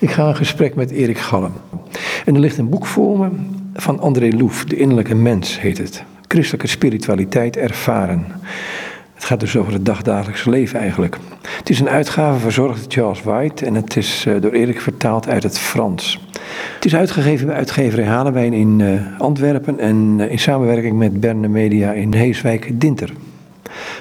Ik ga een gesprek met Erik Gallen. En er ligt een boek voor me van André Loef, De Innerlijke Mens heet het. Christelijke spiritualiteit ervaren. Het gaat dus over het dagdagelijkse leven eigenlijk. Het is een uitgave verzorgd door Charles White en het is eh, door Erik vertaald uit het Frans. Het is uitgegeven bij uitgeverij Halenwijn in uh, Antwerpen en uh, in samenwerking met Berne Media in Heeswijk Dinter.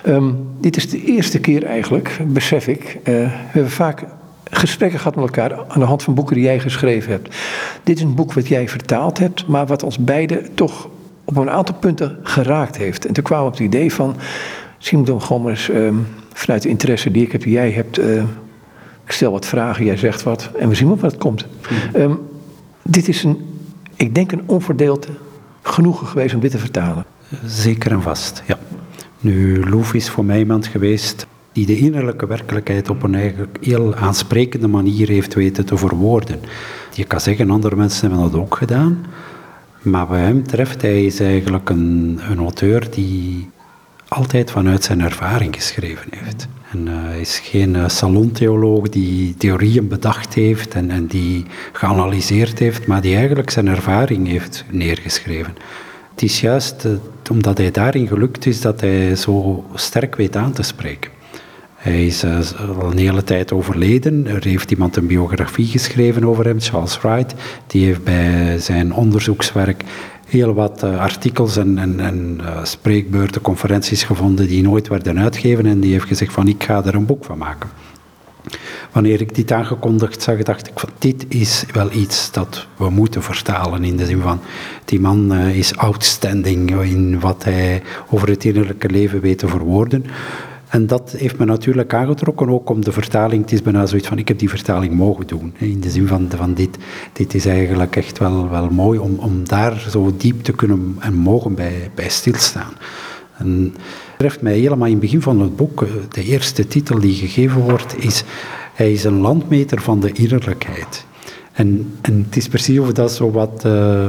Um, dit is de eerste keer eigenlijk, besef ik. we hebben vaak gesprekken gehad met elkaar aan de hand van boeken die jij geschreven hebt. Dit is een boek wat jij vertaald hebt, maar wat ons beiden toch op een aantal punten geraakt heeft. En toen kwamen we op het idee van, misschien moeten um, vanuit de interesse die ik heb, die jij hebt, uh, ik stel wat vragen, jij zegt wat en we zien wat het komt. Um, dit is een, ik denk een onverdeeld genoegen geweest om dit te vertalen. Zeker en vast, ja. Nu, Loef is voor mij iemand geweest die de innerlijke werkelijkheid op een eigenlijk heel aansprekende manier heeft weten te verwoorden. Je kan zeggen, andere mensen hebben dat ook gedaan, maar bij hem treft hij is eigenlijk een, een auteur die altijd vanuit zijn ervaring geschreven heeft. En uh, hij is geen uh, salontheoloog die theorieën bedacht heeft en, en die geanalyseerd heeft, maar die eigenlijk zijn ervaring heeft neergeschreven. Het is juist uh, omdat hij daarin gelukt is dat hij zo sterk weet aan te spreken. Hij is uh, al een hele tijd overleden. Er heeft iemand een biografie geschreven over hem, Charles Wright. Die heeft bij zijn onderzoekswerk heel wat uh, artikels en, en, en uh, spreekbeurten, conferenties gevonden die nooit werden uitgegeven. En die heeft gezegd van ik ga er een boek van maken. Wanneer ik dit aangekondigd zag, dacht ik van dit is wel iets dat we moeten vertalen. In de zin van, die man is outstanding in wat hij over het innerlijke leven weet te verwoorden. En dat heeft me natuurlijk aangetrokken, ook om de vertaling. Het is bijna zoiets van, ik heb die vertaling mogen doen. In de zin van, van dit, dit is eigenlijk echt wel, wel mooi om, om daar zo diep te kunnen en mogen bij, bij stilstaan. En het treft mij helemaal in het begin van het boek, eh, de eerste titel die gegeven wordt, is hij is een landmeter van de innerlijkheid. En, en het is precies of dat zo wat... Uh,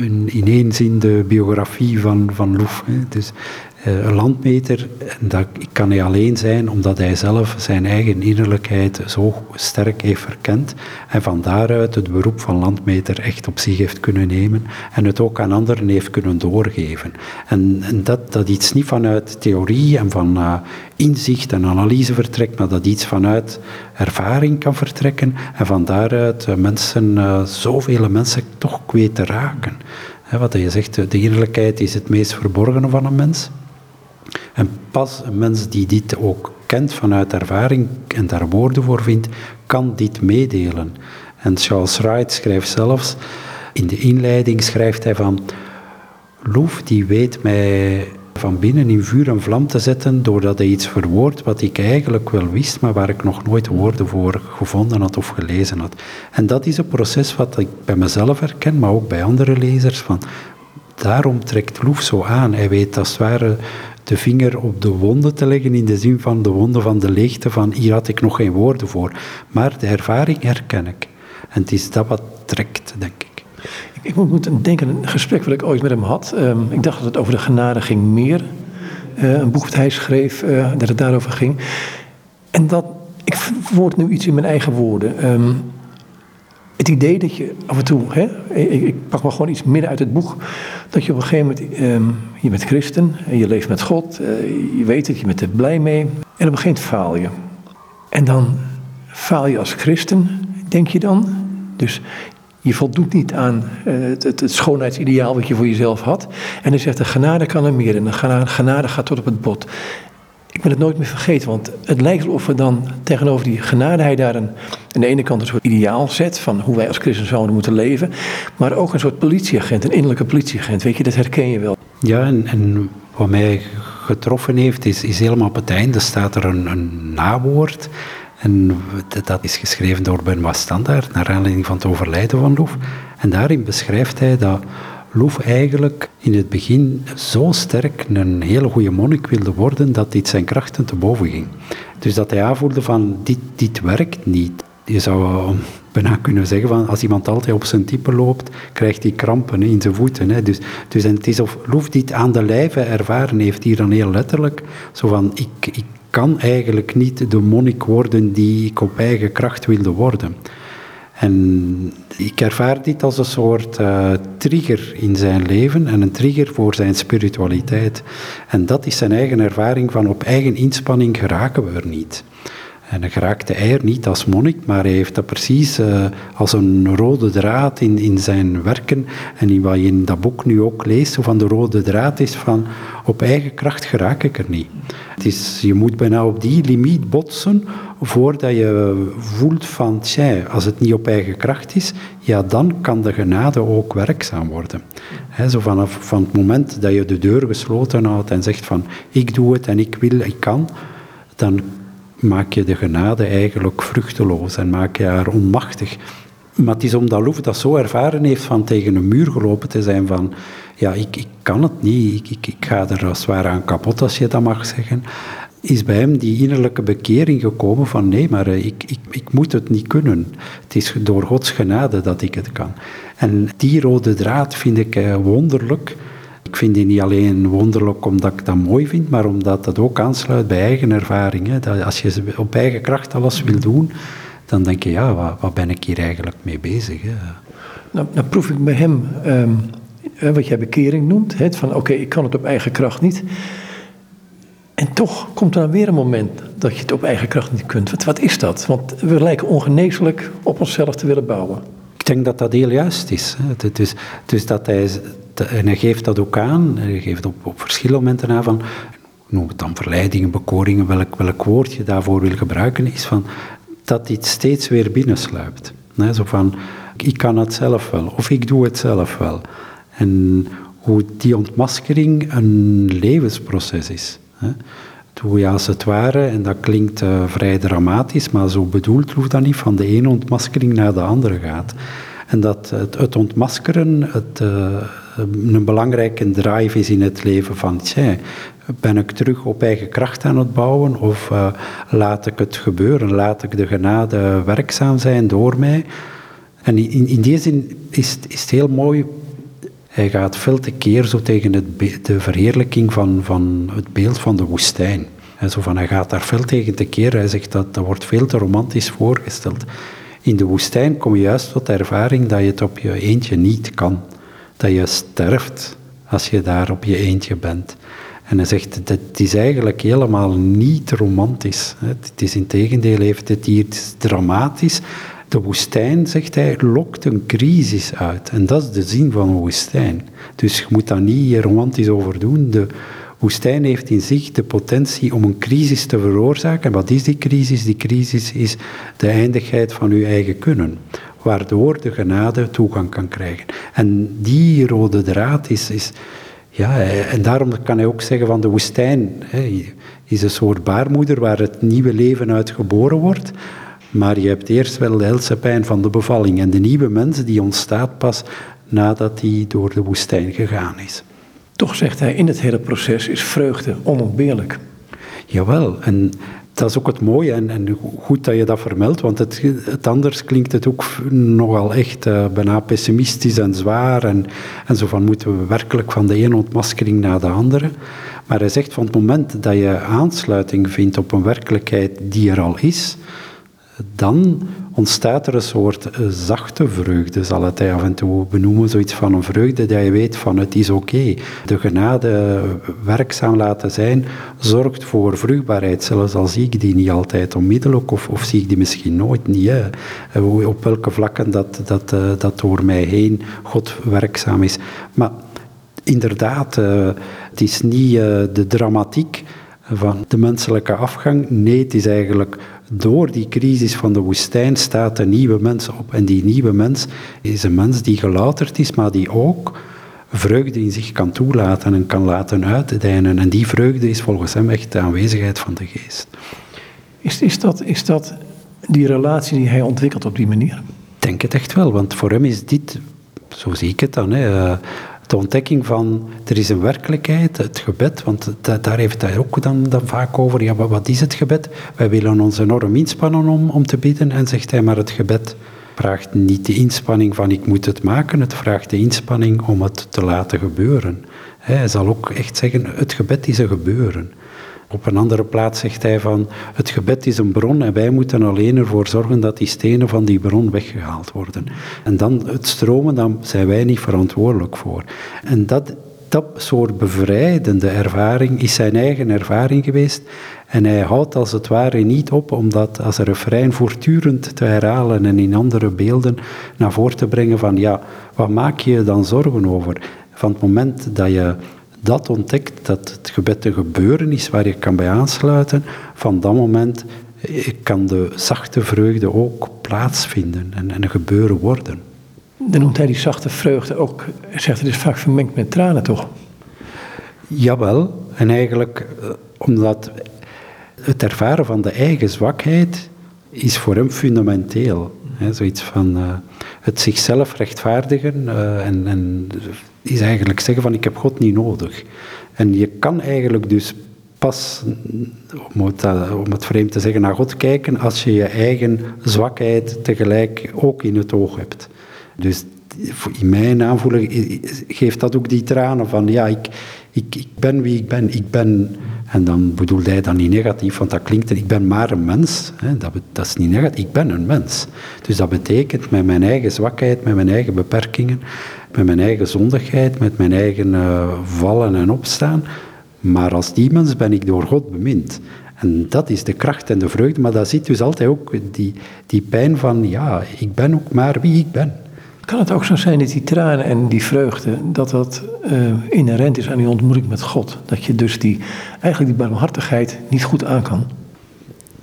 in, in één zin de biografie van, van Loef. Dus een landmeter, dat kan hij alleen zijn omdat hij zelf zijn eigen innerlijkheid zo sterk heeft verkend en van daaruit het beroep van landmeter echt op zich heeft kunnen nemen en het ook aan anderen heeft kunnen doorgeven. En, dat, dat iets niet vanuit theorie en van uh, inzicht en analyse vertrekt, maar dat iets vanuit ervaring kan vertrekken en van daaruit uh, mensen, zoveel mensen toch weet te raken. wat je zegt, de innerlijkheid is het meest verborgene van een mens. En pas een mens die dit ook kent vanuit ervaring en daar woorden voor vindt, kan dit meedelen. En Charles Wright schrijft zelfs, in de inleiding schrijft hij van, Loef die weet mij van binnen in vuur en vlam te zetten doordat hij iets verwoordt wat ik eigenlijk wel wist, maar waar ik nog nooit woorden voor gevonden had of gelezen had. En dat is een proces wat ik bij mezelf herken, maar ook bij andere lezers. Van, daarom trekt Loef zo aan. Hij weet als het ware de vinger op de wonden te leggen in de zin van de wonden van de leegte, van hier had ik nog geen woorden voor. Maar de ervaring herken ik. En het is dat wat trekt, denk ik. Ik moet denken een gesprek wat ik ooit met hem had. Um, ik dacht dat het over de genade ging meer. Uh, een boek dat hij schreef, uh, dat het daarover ging. En dat, ik verwoord nu iets in mijn eigen woorden. Um, het idee dat je af en toe, hè, ik, ik, pak maar gewoon iets midden uit het boek, dat je op een gegeven moment, um, je bent christen en je leeft met God, uh, je weet het, je bent er blij mee en op een gegeven moment faal je. En dan faal je als christen, denk je dan. Dus je voldoet niet aan uh, het, het, schoonheidsideaal wat je voor jezelf had. En dan zegt de genade kan er meer en de genade gaat tot op het bot. Ik ben het nooit meer vergeten, want het lijkt of we dan tegenover die genadeheid daar een, aan de ene kant een soort ideaal zet van hoe wij als christen zouden moeten leven, maar ook een soort politieagent, een innerlijke politieagent. Weet je, dat herken je wel. Ja, en, en wat mij getroffen heeft, is, is helemaal op het einde staat er een, een nawoord. En dat is geschreven door Benoit Standaard, naar aanleiding van het overlijden van Loef. En daarin beschrijft hij dat Loef eigenlijk in het begin zo sterk een hele goede monnik wilde worden dat dit zijn krachten te boven ging. Dus dat hij aanvoelde van dit, dit werkt niet. Je zou bijna kunnen zeggen van als iemand altijd op zijn type loopt, krijgt hij krampen in zijn voeten. Dus, dus en het is of Loef dit aan de lijve ervaren heeft, hier dan heel letterlijk, zo van ik, ik kan eigenlijk niet de monnik worden die ik op eigen kracht wilde worden. En ik ervaar dit als een soort uh, trigger in zijn leven en een trigger voor zijn spiritualiteit. En dat is zijn eigen ervaring van op eigen inspanning geraken we er niet. En hij geraakte hij er niet als monnik, maar hij heeft dat precies uh, als een rode draad in, in zijn werken. En in wat je in dat boek nu ook leest, van de rode draad is van op eigen kracht geraak ik er niet. Het is, je moet bijna op die limiet botsen voordat je voelt van, tja, als het niet op eigen kracht is, ja, dan kan de genade ook werkzaam worden. He, zo vanaf van het moment dat je de deur gesloten houdt en zegt van, ik doe het en ik wil, ik kan, dan maak je de genade eigenlijk vruchteloos en maak je haar onmachtig. Maar het is omdat Loef dat zo ervaren heeft van tegen een muur gelopen te zijn van ja, ik, ik kan het niet, ik, ik, ik ga er zwaar aan kapot als je dat mag zeggen is bij hem die innerlijke bekering gekomen van nee, maar eh, ik, ik, ik moet het niet kunnen. Het is door Gods genade dat ik het kan. En die rode draad vind ik eh, wonderlijk. Ik vind die niet alleen wonderlijk omdat ik dat mooi vind, maar omdat dat ook aansluit bij eigen ervaring. Hè. Dat als je op eigen kracht alles wil doen, dan denk je, ja, wat, wat ben ik hier eigenlijk mee bezig? Hè? Nou, nou proef ik bij hem, um, wat jij bekering noemt, hè, van oké, ik kan het op eigen kracht niet. En toch komt er dan weer een moment dat je het op eigen kracht niet kunt. Wat, wat is dat? Want we lijken ongeneeslijk op onszelf te willen bouwen. Ik denk dat dat heel juist is. Dus, dus dat hij, en hij geeft dat ook aan, hij geeft op, op verschillende momenten aan van, noem het dan verleidingen, bekoringen, welk, welk woord je daarvoor wil gebruiken, is van dat dit steeds weer binnensluipt. Zo van, ik kan het zelf wel, of ik doe het zelf wel. En hoe die ontmaskering een levensproces is. Hoe je als het ware, en dat klinkt uh, vrij dramatisch, maar zo bedoeld hoeft dat niet, van de ene ontmaskering naar de andere gaat. En dat het, het ontmaskeren het, uh, een belangrijke drive is in het leven van, tja, ben ik terug op eigen kracht aan het bouwen of uh, laat ik het gebeuren, laat ik de genade werkzaam zijn door mij. En in, in die zin is, is het heel mooi hij gaat veel te keer zo tegen het de verheerlijking van, van het beeld van de woestijn. En zo van, hij gaat daar veel tegen te keer. Hij zegt dat dat wordt veel te romantisch voorgesteld. In de woestijn kom je juist tot de ervaring dat je het op je eentje niet kan. Dat je sterft als je daar op je eentje bent. En hij zegt, dat is eigenlijk helemaal niet romantisch. Het is in tegendeel, heeft het hier dramatisch, de woestijn, zegt hij, lokt een crisis uit. En dat is de zin van een woestijn. Dus je moet daar niet romantisch over doen. De woestijn heeft in zich de potentie om een crisis te veroorzaken. En wat is die crisis? Die crisis is de eindigheid van uw eigen kunnen. Waardoor de genade toegang kan krijgen. En die rode draad is, is ja, en daarom kan hij ook zeggen van de woestijn hè, is een soort baarmoeder waar het nieuwe leven uit geboren wordt. Maar je hebt eerst wel de helse pijn van de bevalling. En de nieuwe mens die ontstaat pas nadat hij door de woestijn gegaan is. Toch zegt hij, in het hele proces is vreugde onontbeerlijk. Jawel, en dat is ook het mooie en, en goed dat je dat vermeldt, want het, anders klinkt het ook nogal echt uh, bijna pessimistisch en zwaar en, en zo van moeten we werkelijk van de ene ontmaskering naar de andere. Maar hij zegt van het moment dat je aansluiting vindt op een werkelijkheid die er al is, dan ontstaat er een soort eh, zachte vreugde, zal het hij af en toe benoemen. Zoiets van een vreugde dat je weet van het is oké. De genade werkzaam laten zijn zorgt voor vruchtbaarheid, zelfs al zie ik die niet altijd onmiddellijk of, of zie ik die misschien nooit niet. Hè. Eh, op welke vlakken dat, dat, eh, dat door mij heen God werkzaam is. Maar inderdaad, het is niet de dramatiek van de menselijke afgang. Nee, het is eigenlijk door die crisis van de woestijn staat een nieuwe mens op. En die nieuwe mens is een mens die gelouterd is, maar die ook vreugde in zich kan toelaten en kan laten uitdijnen. En die vreugde is volgens hem echt de aanwezigheid van de geest. Is, is, dat, is dat die relatie die hij ontwikkelt op die manier? Ik denk het echt wel, want voor hem is dit, zo zie ik het dan, hè, de ontdekking van er is een werkelijkheid, het gebed, want daar heeft hij ook dan, dan vaak over. Ja, wat is het gebed? Wij willen ons enorm inspannen om, om te bidden. En zegt hij, maar het gebed vraagt niet de inspanning van ik moet het maken, het vraagt de inspanning om het te laten gebeuren. Hij zal ook echt zeggen, het gebed is een gebeuren. Op een andere plaats zegt hij van het gebed is een bron en wij moeten alleen ervoor zorgen dat die stenen van die bron weggehaald worden. En dan het stromen, daar zijn wij niet verantwoordelijk voor. En dat, dat soort bevrijdende ervaring is zijn eigen ervaring geweest. En hij houdt als het ware niet op om dat als een refrein voortdurend te herhalen en in andere beelden naar voren te brengen van ja, wat maak je dan zorgen over? Van het moment dat je dat ontdekt, dat het gebed een gebeuren is waar je kan bij aansluiten, van dat moment kan de zachte vreugde ook plaatsvinden en, en een gebeuren worden. Dan noemt hij die zachte vreugde ook, zegt het is vaak vermengd met tranen toch? Jawel, en eigenlijk eh, omdat het ervaren van de eigen zwakheid is voor hem fundamenteel. He, zoiets van uh, het zichzelf rechtvaardigen uh, en, en is eigenlijk zeggen van ik heb God niet nodig. En je kan eigenlijk dus pas, om het, eh, om het vreemd te zeggen, naar God kijken als je je eigen zwakheid tegelijk ook in het oog hebt. Dus in mijn aanvoelen geeft dat ook die tranen van ja, ik, ik, ik ben wie ik ben. Ik ben, en dan bedoelt hij dat niet negatief, want dat klinkt, ik ben maar een mens. Hè, dat, dat is niet negatief, ik ben een mens. Dus dat betekent met mijn eigen zwakheid, met mijn eigen beperkingen, met mijn eigen zondigheid, met mijn eigen uh, vallen en opstaan. Maar als die mens ben ik door God bemind. En dat is de kracht en de vreugde, maar daar zit dus altijd ook die, die pijn van, ja, ik ben ook maar wie ik ben. Kan het ook zo zijn dat die tranen en die vreugde, dat dat uh, inherent is aan die ontmoeting met God? Dat je dus die, eigenlijk die barmhartigheid niet goed aan kan?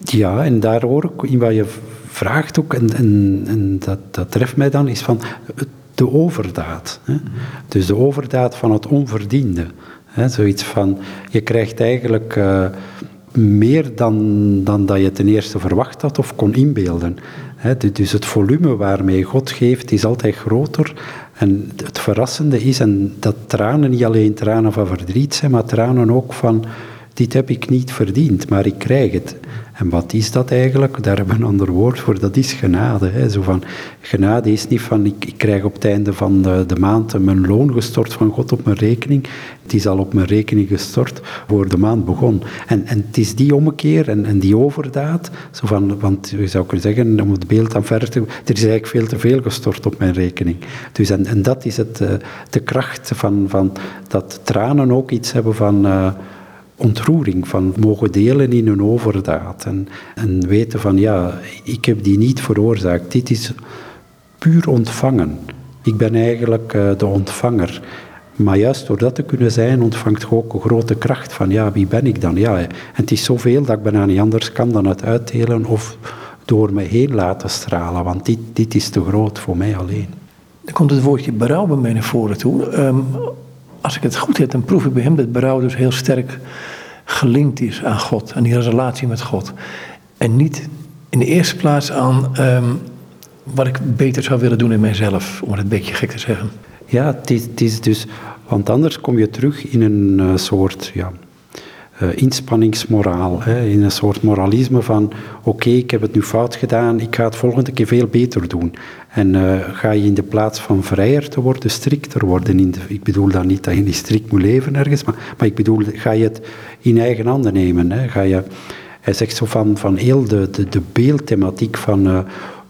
Ja, en daar hoor ik in wat je vraagt ook, en, en, en dat, dat treft mij dan, is van de overdaad. Hè? Dus de overdaad van het onverdiende. Hè? Zoiets van, je krijgt eigenlijk uh, meer dan, dan dat je ten eerste verwacht had of kon inbeelden. Hè? Dus het volume waarmee God geeft is altijd groter. En het verrassende is, en dat tranen niet alleen tranen van verdriet zijn, maar tranen ook van, dit heb ik niet verdiend, maar ik krijg het. En wat is dat eigenlijk? Daar hebben we een ander woord voor, dat is genade. Hè. Zo van, genade is niet van, ik, ik krijg op het einde van de, de, maand mijn loon gestort van God op mijn rekening. Het is al op mijn rekening gestort voor de maand begon. En, en het is die ommekeer en, en die overdaad, zo van, want je zou kunnen zeggen, om het beeld aan verder te er is eigenlijk veel te veel gestort op mijn rekening. Dus en, en dat is het, uh, de kracht van, van dat tranen ook iets hebben van... Uh, ontroering van mogen delen in een overdaad. En, en weten van ja, ik heb die niet veroorzaakt. Dit is puur ontvangen. Ik ben eigenlijk uh, de ontvanger. Maar juist door dat te kunnen zijn, ontvangt je ook een grote kracht van ja, wie ben ik dan? Ja, en het is zoveel dat ik bijna niet anders kan dan het uitdelen of door me heen laten stralen, want dit, dit is te groot voor mij alleen. Er komt het woordje berouw bij mij naar voren toe. Um, als ik het goed heb, dan proef ik bij hem dat berouw dus heel sterk gelinkt is aan God, aan die relatie met God. En niet in de eerste plaats aan um, wat ik beter zou willen doen in mijzelf, om het een beetje gek te zeggen. Ja, het is, is dus, want anders kom je terug in een uh, soort ja, inspanningsmoraal, hè, in een soort moralisme van oké, ik heb het nu fout gedaan, ik ga het volgende keer veel beter doen. En uh, ga je in de plaats van vrijer te worden, strikter worden. In de, ik bedoel dan niet dat je niet strikt moet leven ergens, maar, maar ik bedoel, ga je het in eigen handen nemen. Hè? Ga je, hij zegt zo van, van heel de, de, beeldthematiek van... Uh,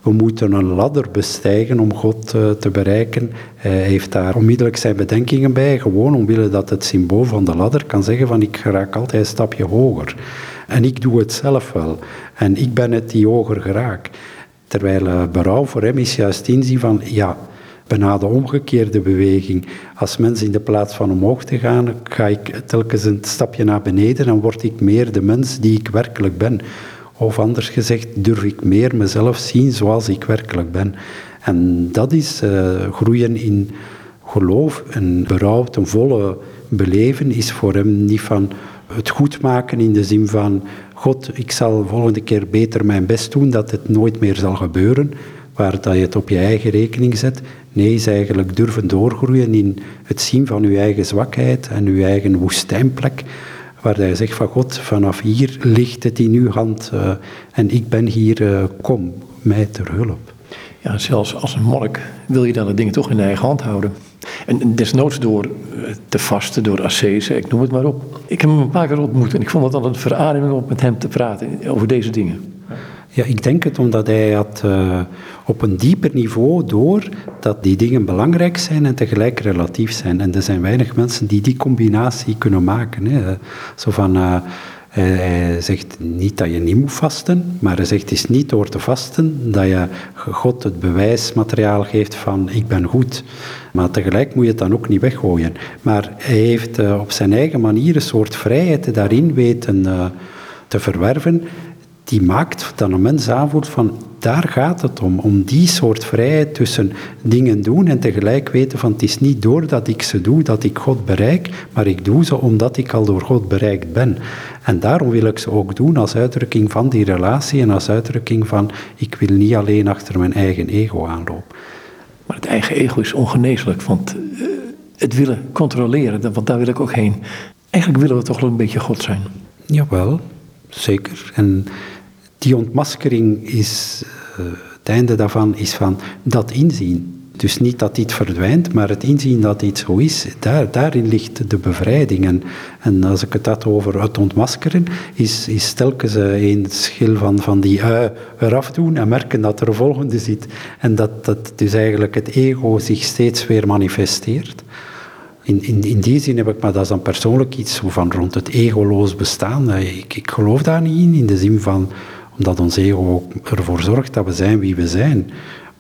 we moeten een ladder bestijgen om God uh, te bereiken. Hij heeft daar onmiddellijk zijn bedenkingen bij, gewoon omwille dat het symbool van de ladder kan zeggen van ik raak altijd een stapje hoger. En ik doe het zelf wel. En ik ben het die hoger geraak. Terwijl uh, berouw voor hem is juist inzien van, ja, bijna de omgekeerde beweging. Als mens in de plaats van omhoog te gaan, ga ik telkens een stapje naar beneden en word ik meer de mens die ik werkelijk ben. Of anders gezegd, durf ik meer mezelf zien zoals ik werkelijk ben. En dat is uh, groeien in geloof en berouw ten volle beleven, is voor hem niet van het goed maken in de zin van God, ik zal volgende keer beter mijn best doen dat het nooit meer zal gebeuren, waar dat je het op je eigen rekening zet. Nee, is eigenlijk durven doorgroeien in het zien van je eigen zwakheid en je eigen woestijnplek, waar je zegt van God, vanaf hier ligt het in uw hand uh, en ik ben hier, uh, kom mij ter hulp. ja, zelfs als een monnik wil je dan de dingen toch in eigen hand houden. En desnoods door eh, te vasten, door ascese, ik noem het maar op. Ik heb hem een paar keer ontmoet en ik vond het altijd een verademing om met hem te praten over deze dingen. Ja, ik denk het omdat hij had uh, op een dieper niveau door dat die dingen belangrijk zijn en tegelijk relatief zijn. En er zijn weinig mensen die die combinatie kunnen maken. Hè. Zo van, uh, hij zegt niet dat je niet moet vasten, maar hij zegt het is niet door te vasten dat je God het bewijsmateriaal geeft van ik ben goed. Maar tegelijk moet je het dan ook niet weggooien. Maar hij heeft uh, op zijn eigen manier een soort vrijheid daarin weten te verwerven die maakt dat een mens aanvoelt van daar gaat het om. Om die soort vrijheid tussen dingen doen en tegelijk weten van het is niet doordat ik ze doe dat ik God bereik, maar ik doe ze omdat ik al door God bereikt ben. En daarom wil ik ze ook doen als uitdrukking van die relatie en als uitdrukking van ik wil niet alleen achter mijn eigen ego aanlopen. Maar het eigen ego is ongeneeslijk, want uh, het willen controleren, want daar wil ik ook heen. Eigenlijk willen we toch wel een beetje God zijn. Jawel, zeker. En die ontmaskering is, uh, het einde daarvan is van dat inzien. Dus niet dat iets verdwijnt, maar het inzien dat iets zo is, daar, daarin ligt de bevrijding. En, als ik het had over het ontmaskeren, is, is telkens een schil van, van die ui eraf doen en merken dat er een volgende zit. En dat, dat dus eigenlijk het ego zich steeds weer manifesteert. In, in, die zin heb ik, maar dat is dan persoonlijk iets van rond het egoloos bestaan. Ik, ik geloof daar niet in, in de zin van omdat ons ego ervoor zorgt dat we zijn wie we zijn.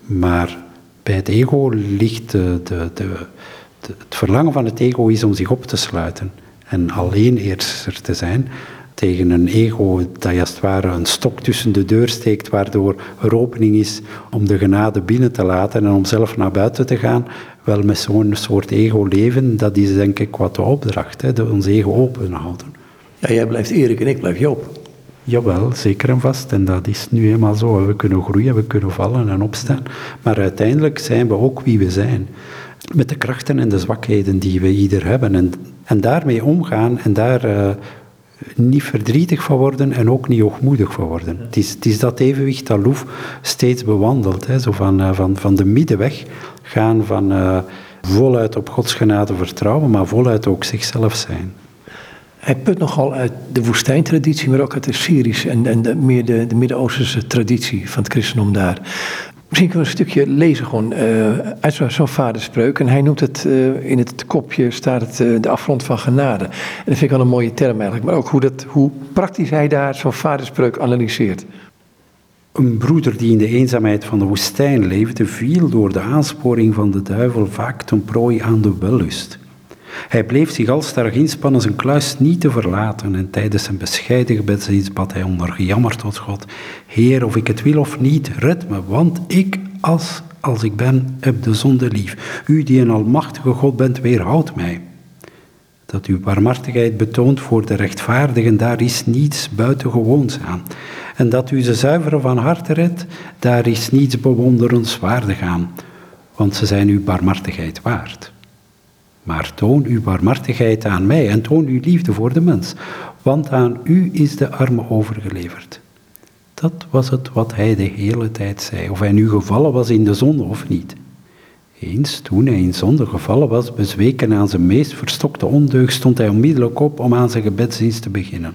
Maar bij het ego ligt de, de, de, het verlangen van het ego is om zich op te sluiten. En alleen eerster te zijn tegen een ego dat als het ware een stok tussen de deur steekt, waardoor er opening is om de genade binnen te laten en om zelf naar buiten te gaan. Wel met zo'n soort ego leven, dat is denk ik wat de opdracht, hè, ons ego open houden. Ja, jij blijft Erik en ik blijf Joop. Jawel, zeker en vast. En dat is nu eenmaal zo. We kunnen groeien, we kunnen vallen en opstaan. Maar uiteindelijk zijn we ook wie we zijn. Met de krachten en de zwakheden die we ieder hebben. En, en daarmee omgaan en daar uh, niet verdrietig van worden en ook niet hoogmoedig van worden. Het, is, het is dat evenwicht dat Loef steeds bewandelt. Hè. Zo van, uh, van, van de middenweg gaan van uh, voluit op Gods genade vertrouwen, maar voluit ook zichzelf zijn. Hij put nogal uit de woestijntraditie, maar ook uit de Syrische en, en de, meer de, de Midden-Oosterse traditie van het christendom daar. Misschien kunnen we een stukje lezen gewoon uh, uit zo'n vaderspreuk. En hij noemt het, uh, in het kopje staat het uh, de afgrond van genade. En dat vind ik wel een mooie term eigenlijk. Maar ook hoe, dat, hoe praktisch hij daar zo'n vaderspreuk analyseert. Een broeder die in de eenzaamheid van de woestijn leefde, viel door de aansporing van de duivel vaak ten prooi aan de wellust. Hij bleef zich alstarrig inspannen zijn kluis niet te verlaten en tijdens zijn bescheiden gebedsdienst bad hij ondergejammerd tot God, Heer, of ik het wil of niet, red me, want ik, als, als ik ben, heb de zonde lief. U die een almachtige God bent, weerhoud mij. Dat uw barmhartigheid betoont voor de rechtvaardigen, daar is niets buitengewoons aan. En dat u ze zuiveren van harte redt, daar is niets bewonderenswaardig aan, want ze zijn uw barmhartigheid waard. Maar toon uw barmhartigheid aan mij en toon uw liefde voor de mens, want aan u is de arme overgeleverd. Dat was het wat hij de hele tijd zei, of hij nu gevallen was in de zonde of niet. Eens, toen hij in zonde gevallen was, bezweken aan zijn meest verstokte ondeugd, stond hij onmiddellijk op om aan zijn gebedsdienst te beginnen.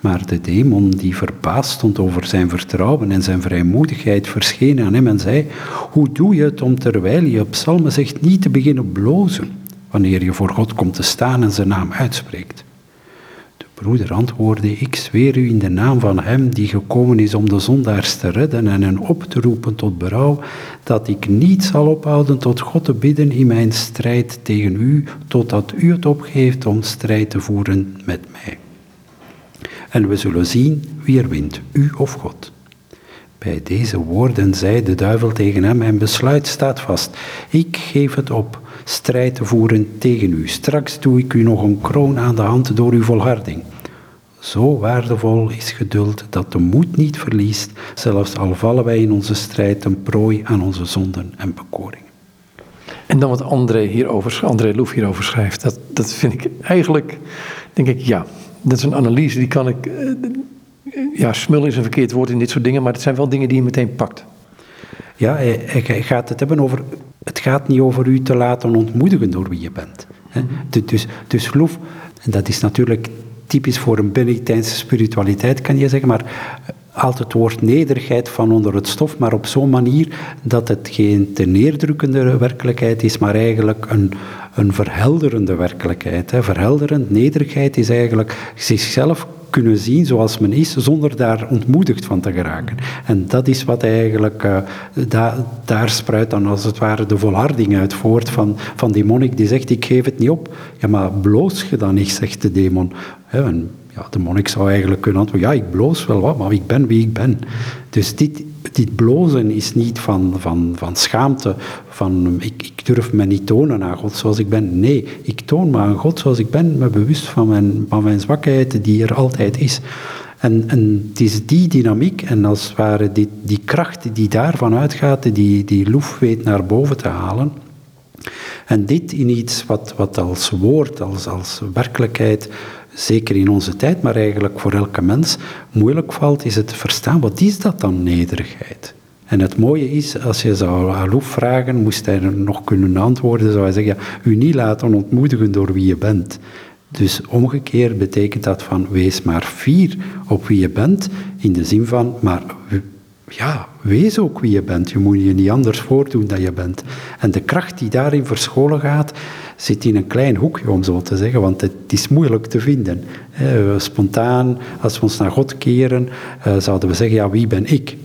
Maar de demon, die verbaasd stond over zijn vertrouwen en zijn vrijmoedigheid, verscheen aan hem en zei, hoe doe je het om terwijl je psalmen zegt niet te beginnen blozen? Wanneer je voor God komt te staan en zijn naam uitspreekt. De broeder antwoordde, ik zweer u in de naam van hem die gekomen is om de zondaars te redden en hen op te roepen tot berouw, dat ik niet zal ophouden tot God te bidden in mijn strijd tegen u, totdat u het opgeeft om strijd te voeren met mij. En we zullen zien wie er wint, u of God. Bij deze woorden zei de duivel tegen hem, mijn besluit staat vast. Ik geef het op strijd te voeren tegen u. Straks doe ik u nog een kroon aan de hand door uw volharding. Zo waardevol is geduld dat de moed niet verliest, zelfs al vallen wij in onze strijd een prooi aan onze zonden en bekoring. En dan wat André, hierover, André Loef hierover schrijft, dat, dat vind ik eigenlijk, denk ik, ja, dat is een analyse die kan ik, eh, ja, smul is een verkeerd woord in dit soort dingen, maar het zijn wel dingen die je meteen pakt. Ja, hij, hij gaat het hebben over, het gaat niet over u te laten ontmoedigen door wie je bent. Hè. Dus, dus geloof, en dat is natuurlijk typisch voor een Benedictijnse spiritualiteit, kan je zeggen, maar haalt het woord nederigheid van onder het stof, maar op zo'n manier dat het geen te neerdrukkende werkelijkheid is, maar eigenlijk een, een verhelderende werkelijkheid. Hè. Verhelderend, nederigheid is eigenlijk zichzelf kunnen zien zoals men is, zonder daar ontmoedigd van te geraken. En dat is wat eigenlijk, da, daar spruit dan als het ware de volharding uit voort van, van die monnik die zegt, ik geef het niet op. Ja, maar bloos je dan niet, zegt de demon. En ja, de monnik zou eigenlijk kunnen antwoorden, ja, ik bloos wel wat, maar ik ben wie ik ben. Dus dit, dit blozen is niet van, van, van schaamte, van ik, ik durf me niet tonen aan God zoals ik ben. Nee, ik toon me aan God zoals ik ben, me bewust van mijn, van mijn zwakheid die er altijd is. En, en het is die dynamiek en als het ware die, die kracht die daarvan uitgaat, die, die loef weet naar boven te halen. En dit in iets wat, wat als woord, als, als werkelijkheid zeker in onze tijd, maar eigenlijk voor elke mens moeilijk valt, is het verstaan, wat is dat dan, nederigheid? En het mooie is, als je zou Alouf vragen, moest hij nog kunnen antwoorden, zou hij zeggen, ja, u niet laten ontmoedigen door wie je bent. Dus omgekeerd betekent dat van, wees maar fier op wie je bent, in de zin van, maar ja, wees ook wie je bent. Je moet je niet anders voordoen dan je bent. En de kracht die daarin verscholen gaat, zit in een klein hoekje, om zo te zeggen, want het is moeilijk te vinden. Spontaan, als we ons naar God keren, eh, zouden we zeggen, ja, wie ben ik?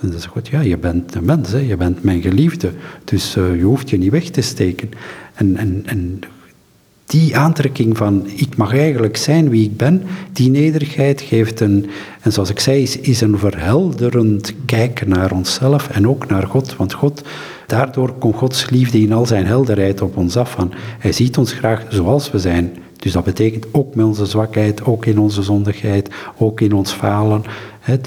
En dan is goed, ja, je bent een mens, hè? je bent mijn geliefde, dus uh, je hoeft je niet weg te steken. En, en, en die aantrekking van ik mag eigenlijk zijn wie ik ben, die nederigheid geeft een, en zoals ik zei, is, is een verhelderend kijken naar onszelf en ook naar God. Want God, daardoor komt Gods liefde in al zijn helderheid op ons af. Van, hij ziet ons graag zoals we zijn. Dus dat betekent ook met onze zwakheid, ook in onze zondigheid, ook in ons falen.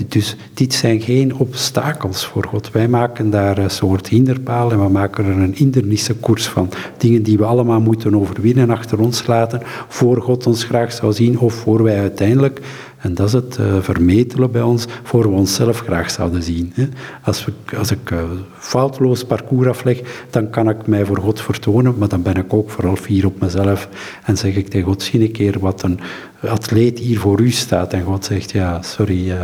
Dus dit zijn geen obstakels voor God. Wij maken daar een soort hinderpaal en we maken er een hindernissenkoers van. Dingen die we allemaal moeten overwinnen, achter ons laten, voor God ons graag zou zien of voor wij uiteindelijk en dat is het uh, vermetelen bij ons, voor we onszelf graag zouden zien. Als, we, als ik uh, foutloos parcours afleg, dan kan ik mij voor God vertonen, maar dan ben ik ook vooral fier op mezelf. En zeg ik tegen God, zie een keer wat een atleet hier voor u staat. En God zegt, ja, sorry, uh,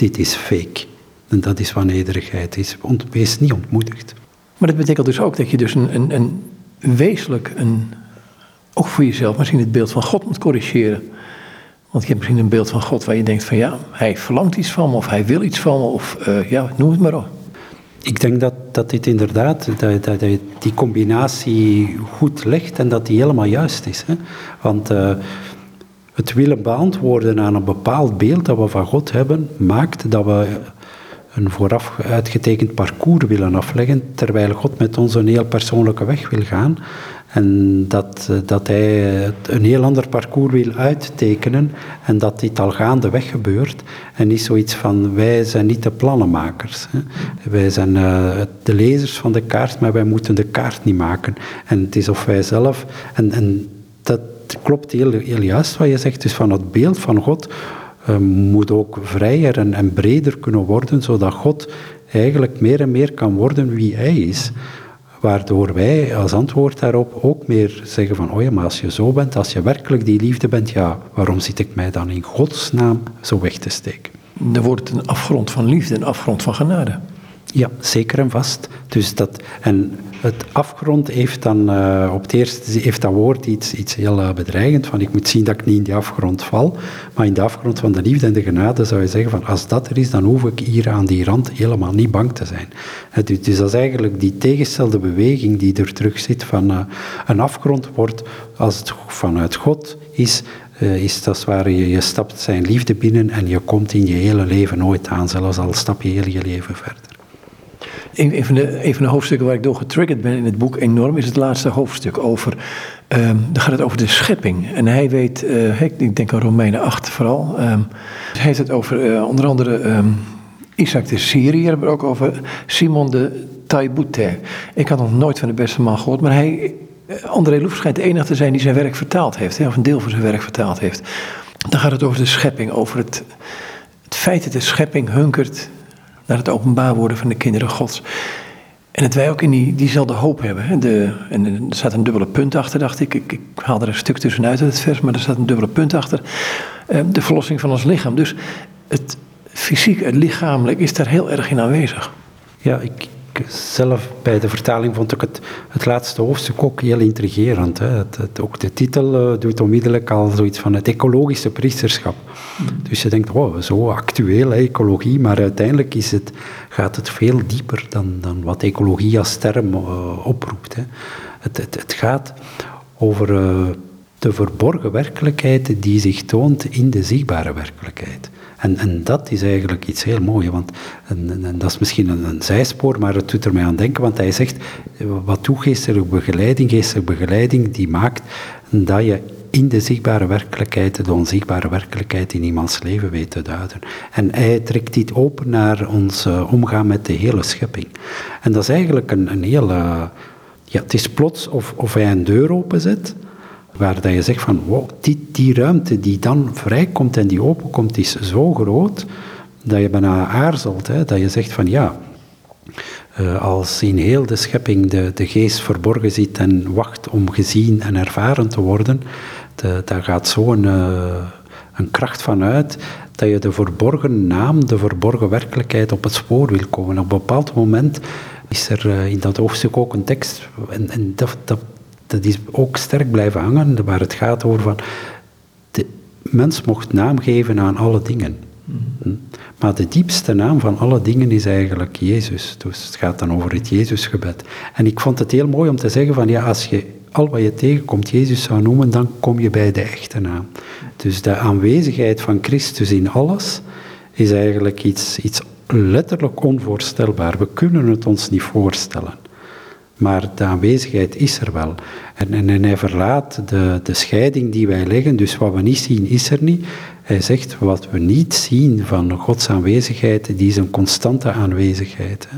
dit is fake. En dat is wat nederigheid is. Wees niet ontmoedigd. Maar dat betekent dus ook dat je dus een, een, een wezenlijk, een, ook voor jezelf, misschien het beeld van God moet corrigeren. Want je hebt misschien een beeld van God waar je denkt van ja, hij verlangt iets van me of hij wil iets van me of uh, ja, noem het maar op. Ik denk dat, dat dit inderdaad, dat, dat, dat die combinatie goed legt en dat die helemaal juist is. Hè? Want uh, het willen beantwoorden aan een bepaald beeld dat we van God hebben, maakt dat we een vooraf uitgetekend parcours willen afleggen, terwijl God met ons een heel persoonlijke weg wil gaan. En dat, eh, dat hij een heel ander parcours wil uittekenen en dat dit al gaandeweg gebeurt. En niet zoiets van, wij zijn niet de plannenmakers. Hè. Wij zijn uh, de lezers van de kaart, maar wij moeten de kaart niet maken. En het is of wij zelf... En, en dat klopt heel, juist wat je zegt. Dus van het beeld van God uh, moet ook vrijer en, en breder kunnen worden, zodat God eigenlijk meer en meer kan worden wie hij is. Waardoor wij als antwoord daarop ook meer zeggen van, oh ja, maar als je zo bent, als je werkelijk die liefde bent, ja, waarom zit ik mij dan in Gods naam zo weg te steken? Er wordt een afgrond van liefde, een afgrond van genade. Ja, zeker en vast. Dus dat, en het afgrond heeft dan uh, op het eerste heeft dat woord iets, iets heel uh, bedreigend van ik moet zien dat ik niet in die afgrond val, maar in de afgrond van de liefde en de genade zou je zeggen van als dat er is, dan hoef ik hier aan die rand helemaal niet bang te zijn. Dus, dus, dat is eigenlijk die tegenstelde beweging die er terug zit van een afgrond wordt als het vanuit God is, is dat waar je, je stapt zijn liefde binnen en je komt in je hele leven nooit aan, zelfs al stap je heel je leven verder. Een, van de, een van de hoofdstukken waar ik door getriggerd ben in het boek enorm is het laatste hoofdstuk over. Um, dan gaat het over de schepping. En hij weet, uh, ik denk aan Romeinen 8 vooral. Um, hij heeft het over uh, onder andere um, Isaac de Syriër, maar ook over Simon de Taibouter. Ik had nog nooit van de beste man gehoord, maar hij, uh, André Loef schijnt de enige te zijn die zijn werk vertaald heeft, of een deel van zijn werk vertaald heeft. Dan gaat het over de schepping, over het, het feit dat de schepping hunkert naar het openbaar worden van de kinderen Gods. En dat wij ook in die, diezelfde hoop hebben. Hè? De, en er staat een dubbele punt achter, dacht ik. ik. Ik haal er een stuk tussenuit uit het vers, maar er staat een dubbele punt achter. Eh, de verlossing van ons lichaam. Dus het fysiek, het lichamelijk is daar heel erg in aanwezig. Ja, ik, zelf bij de vertaling vond ik het, het laatste hoofdstuk ook heel intrigerend. Hè. Het, het, ook de titel uh, doet onmiddellijk al zoiets van het ecologische priesterschap. Dus je denkt, wow, zo actueel, ecologie, maar uiteindelijk is het, gaat het veel dieper dan, dan wat ecologie als term uh, oproept. Hè. Het, het, het, gaat over uh, de verborgen werkelijkheid die zich toont in de zichtbare werkelijkheid. En, en dat is eigenlijk iets heel moois, want en, en, dat is misschien een, een, zijspoor, maar het doet er mij aan denken, want hij zegt, wat doet geestelijke begeleiding? Geestelijke begeleiding die maakt dat je in de zichtbare werkelijkheid, de onzichtbare werkelijkheid in iemands leven weet te duiden. En hij trekt dit open naar ons uh, omgaan met de hele schepping. En dat is eigenlijk een, een hele... Ja, het is plots of, of hij een deur openzet, waar dat je zegt van, wow, die, die ruimte die dan vrijkomt en die openkomt, is zo groot, dat je bijna aarzelt. Hè? Dat je zegt van, ja, uh, als in heel de schepping de, de geest verborgen zit en wacht om gezien en ervaren te worden, de, daar gaat zo'n uh, een kracht van uit dat je de verborgen naam, de verborgen werkelijkheid op het spoor wil komen. Op een bepaald moment is er uh, in dat hoofdstuk ook een tekst, en, en dat dat is ook sterk blijven hangen, waar het gaat over van, de mens mocht naam geven aan alle dingen. Mhm. Maar de diepste naam van alle dingen is eigenlijk Jezus. Dus het gaat dan over het Jezusgebed. En ik vond het heel mooi om te zeggen van ja, als je al wat je tegenkomt Jezus zou noemen, dan kom je bij de echte naam. Dus de aanwezigheid van Christus in alles is eigenlijk iets, iets letterlijk onvoorstelbaar. We kunnen het ons niet voorstellen. Maar de aanwezigheid is er wel. En, en, en, hij verlaat de, de scheiding die wij leggen, dus wat we niet zien is er niet. Hij zegt, wat we niet zien van Gods aanwezigheid, die is een constante aanwezigheid. Hè.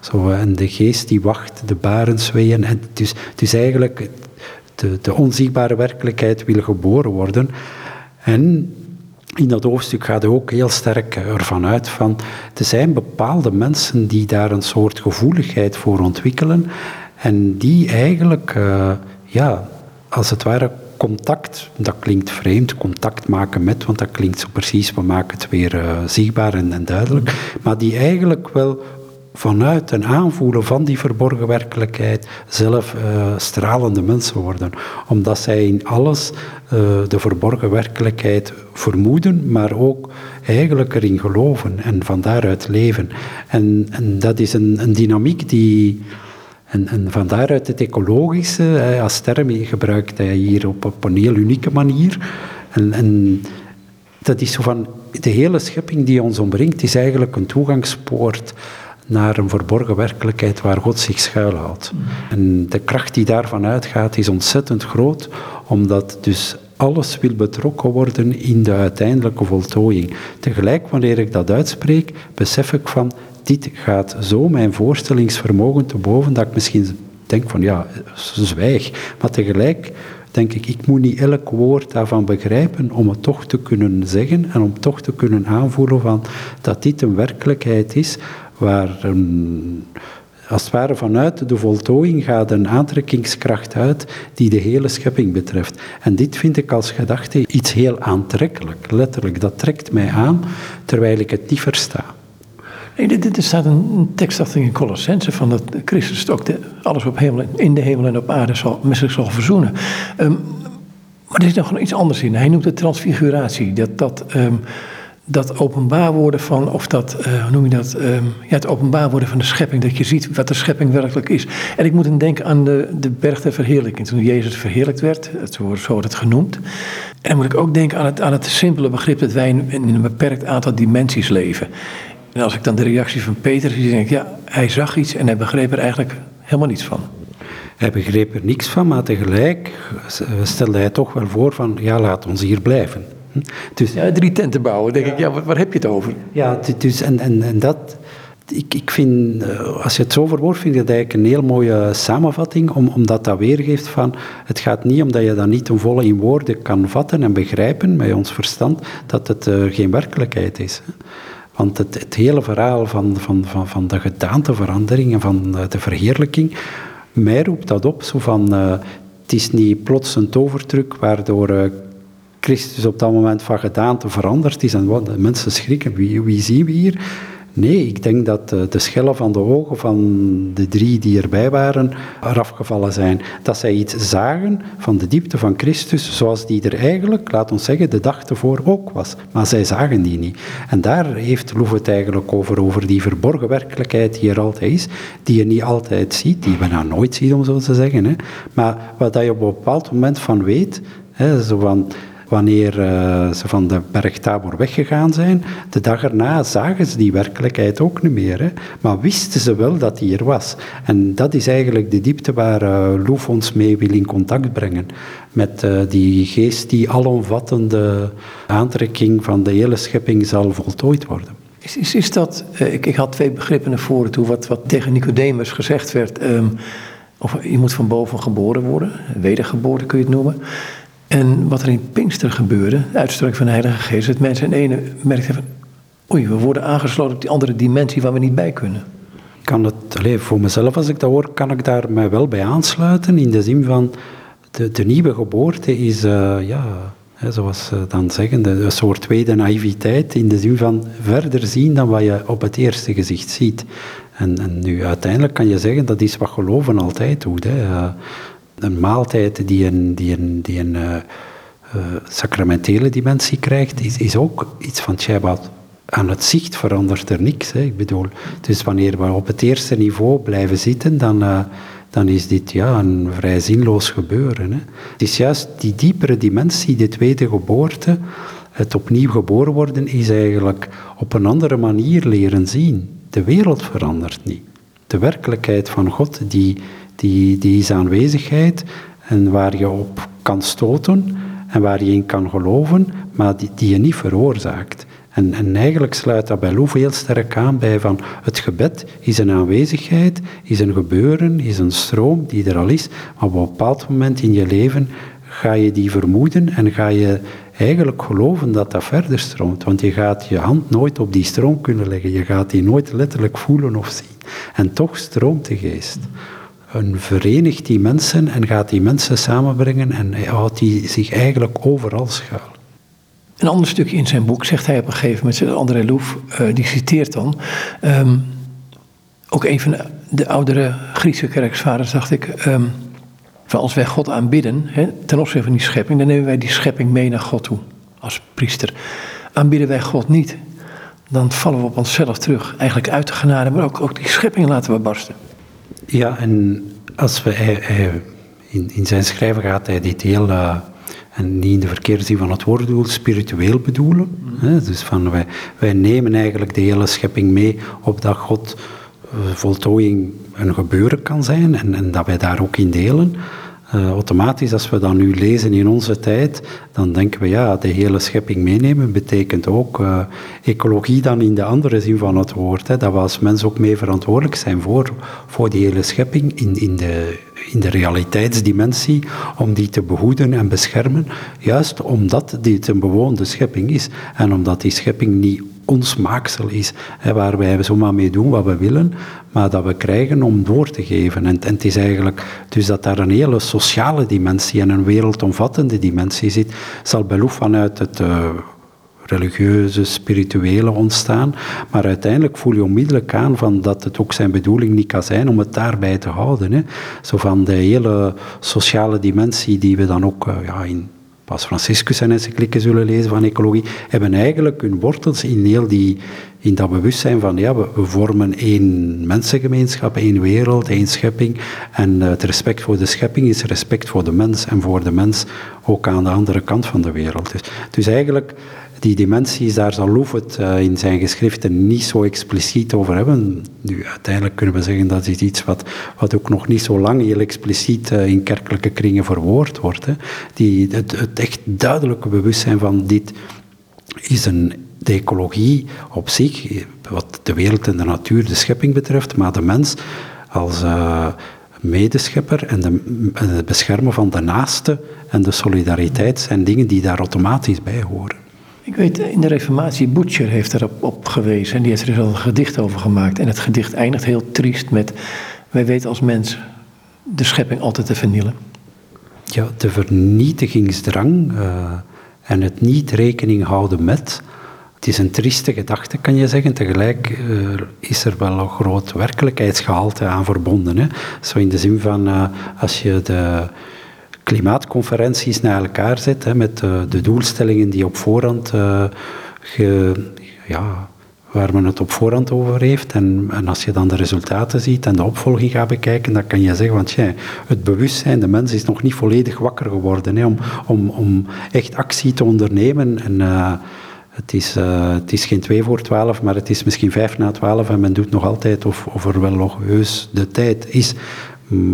Zo, en de geest die wacht, de baren zweeën. En dus, dus eigenlijk, de, de onzichtbare werkelijkheid wil geboren worden. En in dat hoofdstuk gaat hij ook heel sterk ervan uit van, er zijn bepaalde mensen die daar een soort gevoeligheid voor ontwikkelen. En die eigenlijk, uh, ja, als het ware contact, dat klinkt vreemd, contact maken met, want dat klinkt zo precies, we maken het weer uh, zichtbaar en, en, duidelijk, maar die eigenlijk wel vanuit een aanvoelen van die verborgen werkelijkheid zelf uh, stralende mensen worden. Omdat zij in alles de verborgen werkelijkheid vermoeden, maar ook eigenlijk erin geloven en van daaruit leven. En, en dat is een, een dynamiek die en, en van daaruit het ecologische, als term gebruikt hij hier op, een heel unieke manier. En, en dat is zo van, de hele schepping die ons omringt, is eigenlijk een toegangspoort naar een verborgen werkelijkheid waar God zich schuilhoudt. En de kracht die daarvan uitgaat is ontzettend groot, omdat dus alles wil betrokken worden in de uiteindelijke voltooiing. Tegelijk, wanneer ik dat uitspreek, besef ik van, dit gaat zo mijn voorstellingsvermogen te boven dat ik misschien denk van ja, zwijg. Maar tegelijk denk ik, ik moet niet elk woord daarvan begrijpen om het toch te kunnen zeggen en om toch te kunnen aanvoelen van dat dit een werkelijkheid is waar als het ware vanuit de voltooiing gaat een aantrekkingskracht uit die de hele schepping betreft. En dit vind ik als gedachte iets heel aantrekkelijk, letterlijk. Dat trekt mij aan terwijl ik het niet versta. Dit, staat een tekst achter in Colossense van dat Christus ook de, alles op hemel, in de hemel en op aarde zal, met zich zal verzoenen. Um, maar er is nog iets anders in. Hij noemt het transfiguratie. Dat, dat, um, dat openbaar worden van, of dat, uh, hoe noem je dat, um, ja, het openbaar worden van de schepping. Dat je ziet wat de schepping werkelijk is. En ik moet dan denken aan de, de berg der verheerlijking. Toen Jezus verheerlijkt werd, het, zo wordt het genoemd. En dan moet ik ook denken aan het, aan het simpele begrip dat wij in een beperkt aantal dimensies leven. En als ik dan de reactie van Peter zie, denk ik, ja, hij zag iets en hij begreep er eigenlijk helemaal niets van. Hij begreep er niks van, maar tegelijk stelde hij toch wel voor van, ja, laat ons hier blijven. Hm? Dus, ja, drie tenten bouwen, denk ik, ja, waar, heb je het over? Ja, dus, en, en, en dat, ik, ik vind, eh, als je het zo verwoordt, vind ik dat eigenlijk een heel mooie samenvatting, om, omdat dat weergeeft van, het gaat niet omdat je dat niet ten volle in woorden kan vatten en begrijpen met ons verstand, dat het uh, geen werkelijkheid is. Want het, het hele verhaal van, van, van, van de gedaanteverandering en van de verheerlijking, mij roept dat op, zo van, uh, het is niet plots een tovertruc waardoor uh, Christus op dat moment van gedaante veranderd is en wat, mensen schrikken, wie, wie zien we hier? Nee, ik denk dat eh, de schellen van de ogen van de drie die erbij waren eraf gevallen zijn. Dat zij iets zagen van de diepte van Christus, zoals die er eigenlijk, laat ons zeggen, de dag ervoor ook was. Maar zij zagen die niet. En daar heeft Loef het eigenlijk over, over die verborgen werkelijkheid die er altijd is, die je niet altijd ziet, die we nou nooit zien, om zo te zeggen. Hè. Maar wat je op een bepaald moment van weet, hè, zo van wanneer uh, ze van de berg Tabor weggegaan zijn. De dag erna zagen ze die werkelijkheid ook niet meer. Maar wisten ze wel dat die er was. En dat is eigenlijk de diepte waar uh, Loef ons mee wil in contact brengen. Met uh, die geest die alomvattende aantrekking van de hele schepping zal voltooid worden. Is, is, is dat, ik, ik, had twee begrippen naar voren toe, wat, wat tegen Nicodemus gezegd werd. Um, of je moet van boven geboren worden, wedergeboren kun je het noemen. En wat er in Pinkster gebeurde, de van Heilige Geest, dat mensen in ene merkten van, oei, we worden aangesloten op die andere dimensie waar we niet bij kunnen. Kan het, alleen voor mezelf als ik dat hoor, kan ik daar mij wel bij aansluiten, in de zin van, de, de nieuwe geboorte is, uh, ja, hè, zoals ze dan zeggen, een soort tweede naïviteit, in de zin van verder zien dan wat je op het eerste gezicht ziet. En, en nu uiteindelijk kan je zeggen, dat is wat geloven altijd doet. Hè. Uh, een maaltijd die een, die een, die een uh, sacramentele dimensie krijgt, is, is ook iets van Shabbat. Aan het zicht verandert er niks. Hè. Ik bedoel, dus wanneer we op het eerste niveau blijven zitten, dan, uh, dan is dit ja, een vrij zinloos gebeuren. Hè. Het is juist die diepere dimensie, de tweede geboorte, het opnieuw geboren worden, is eigenlijk op een andere manier leren zien. De wereld verandert niet. De werkelijkheid van God, die, die, die is aanwezigheid en waar je op kan stoten en waar je in kan geloven, maar die, die je niet veroorzaakt. En, en, eigenlijk sluit dat bij heel sterk aan bij van het gebed is een aanwezigheid, is een gebeuren, is een stroom die er al is, maar op een bepaald moment in je leven ga je die vermoeden en ga je eigenlijk geloven dat dat verder stroomt. Want je gaat je hand nooit op die stroom kunnen leggen, je gaat die nooit letterlijk voelen of zien. En toch stroomt de geest een verenigt die mensen en gaat die mensen samenbrengen en houdt die zich eigenlijk overal schuil. Een ander stukje in zijn boek zegt hij op een gegeven moment, André Loef, uh, die citeert dan, um, ook een van de, oudere Griekse kerksvaders, dacht ik, van als wij God aanbidden, ten opzichte van die schepping, dan nemen wij die schepping mee naar God toe, als priester. Aanbidden wij God niet, dan vallen we op onszelf terug, eigenlijk uit de genade, maar ook, ook die schepping laten we barsten. Ja, en als we, in, in zijn schrijven gaat hij dit heel, uh, en niet in de verkeerde zin van het woord bedoel, spiritueel bedoelen. Hè? Dus van wij, wij nemen eigenlijk de hele schepping mee op dat God uh, voltooiing een gebeuren kan zijn en, en dat wij daar ook in delen. Uh, automatisch, als we dat nu lezen in onze tijd, dan denken we ja, de hele schepping meenemen betekent ook uh, ecologie dan in de andere zin van het woord. Hè, dat we als mens ook mee verantwoordelijk zijn voor, voor die hele schepping in, in, de, in de realiteitsdimensie, om die te behoeden en beschermen, juist omdat dit een bewoonde schepping is en omdat die schepping niet ons maaksel is, hè, waar wij zomaar mee doen wat we willen, maar dat we krijgen om door te geven. En, het is eigenlijk, dus dat daar een hele sociale dimensie en een wereldomvattende dimensie zit, zal bij Loef vanuit het uh, religieuze, spirituele ontstaan, maar uiteindelijk voel je onmiddellijk aan van dat het ook zijn bedoeling niet kan zijn om het daarbij te houden. Hè. Zo van de hele sociale dimensie die we dan ook uh, ja, in Pas Franciscus en encyclieken zullen lezen van ecologie, hebben eigenlijk hun wortels in heel die, in dat bewustzijn van ja, we, vormen één mensengemeenschap, één wereld, één schepping. En het respect voor de schepping is respect voor de mens en voor de mens ook aan de andere kant van de wereld. Dus, dus eigenlijk die dimensies, daar zal Loef het uh, in zijn geschriften niet zo expliciet over hebben. Nu, uiteindelijk kunnen we zeggen dat is iets wat, wat ook nog niet zo lang heel expliciet uh, in kerkelijke kringen verwoord wordt. Hè. Die, het, het echt duidelijke bewustzijn van dit is een, de ecologie op zich, wat de wereld en de natuur, de schepping betreft, maar de mens als... Uh, medeschepper en, de, en het beschermen van de naaste en de solidariteit zijn dingen die daar automatisch bij horen. Ik weet, in de Reformatie, Butcher heeft erop op gewezen en die heeft er al een gedicht over gemaakt. En het gedicht eindigt heel triest met: Wij weten als mens de schepping altijd te vernielen. Ja, de vernietigingsdrang uh, en het niet rekening houden met. Het is een trieste gedachte, kan je zeggen. Tegelijk uh, is er wel een groot werkelijkheidsgehalte aan verbonden. Hè? Zo in de zin van, uh, als je de klimaatconferenties naar elkaar zet, hè, met uh, de doelstellingen die op voorhand, ge, ja, waar men het op voorhand over heeft. En, en, als je dan de resultaten ziet en de opvolging gaat bekijken, dan kan je zeggen, want ja, het bewustzijn, de mens is nog niet volledig wakker geworden hè, om, om, om echt actie te ondernemen. En, het is, het is geen twee voor twaalf, maar het is misschien vijf na twaalf en men doet nog altijd of, of er wel nog heus de tijd is.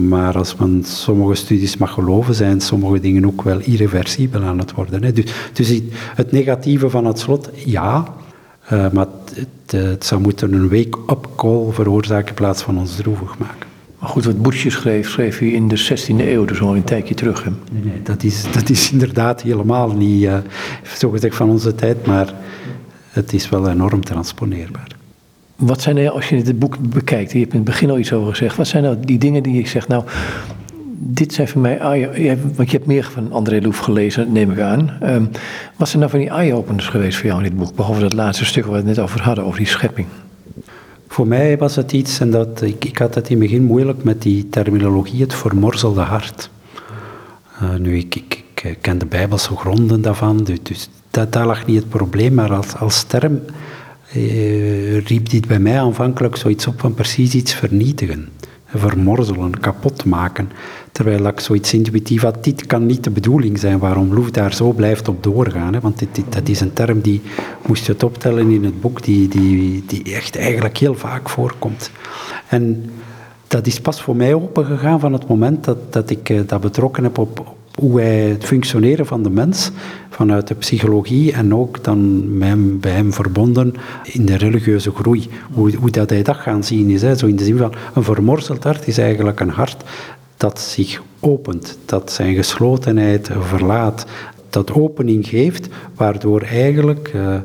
Maar als men sommige studies mag geloven, zijn sommige dingen ook wel irreversibel aan het worden. Hè. Dus, dus het negatieve van het slot, ja, uh, maar het, het, zou moeten een wake-up call veroorzaken in plaats van ons droevig maken. Maar goed, wat Boetje schreef, schreef hij in de 16e eeuw, dus al een tijdje terug. Hè? Nee, nee, dat is, dat is inderdaad helemaal niet, uh, zo gezegd, van onze tijd, maar het is wel enorm transponeerbaar. Wat zijn nou, als je dit boek bekijkt, je hebt in het begin al iets over gezegd, wat zijn nou die dingen die ik zeg, nou, dit zijn voor mij, want je hebt meer van André Loef gelezen, neem ik aan. Um, wat zijn nou van die eye-openers geweest voor jou in dit boek, behalve dat laatste stuk waar we het net over hadden, over die schepping? Voor mij was het iets, en dat, ik, had het in het begin moeilijk met die terminologie, het vermorzelde hart. Uh, nu, ik, ik, ik, ken de Bijbelse gronden daarvan, dus, dus dat, daar lag niet het probleem, maar als, als term eh, riep dit bij mij aanvankelijk zoiets op van precies iets vernietigen vermorzelen, kapot maken. Terwijl ik zoiets intuïtief had, dit kan niet de bedoeling zijn waarom Loef daar zo blijft op doorgaan. Hè? Want dit, dit, dat is een term die, moest je het optellen in het boek, die, die, die echt eigenlijk heel vaak voorkomt. En dat is pas voor mij opengegaan van het moment dat, dat ik eh, dat betrokken heb op, hoe wij het functioneren van de mens vanuit de psychologie en ook dan bij hem verbonden in de religieuze groei. Hoe, hoe dat hij dat gaan zien is. Hè. Zo in de zin van een vermorzeld hart is eigenlijk een hart dat zich opent, dat zijn geslotenheid verlaat, dat opening geeft, waardoor eigenlijk, uh,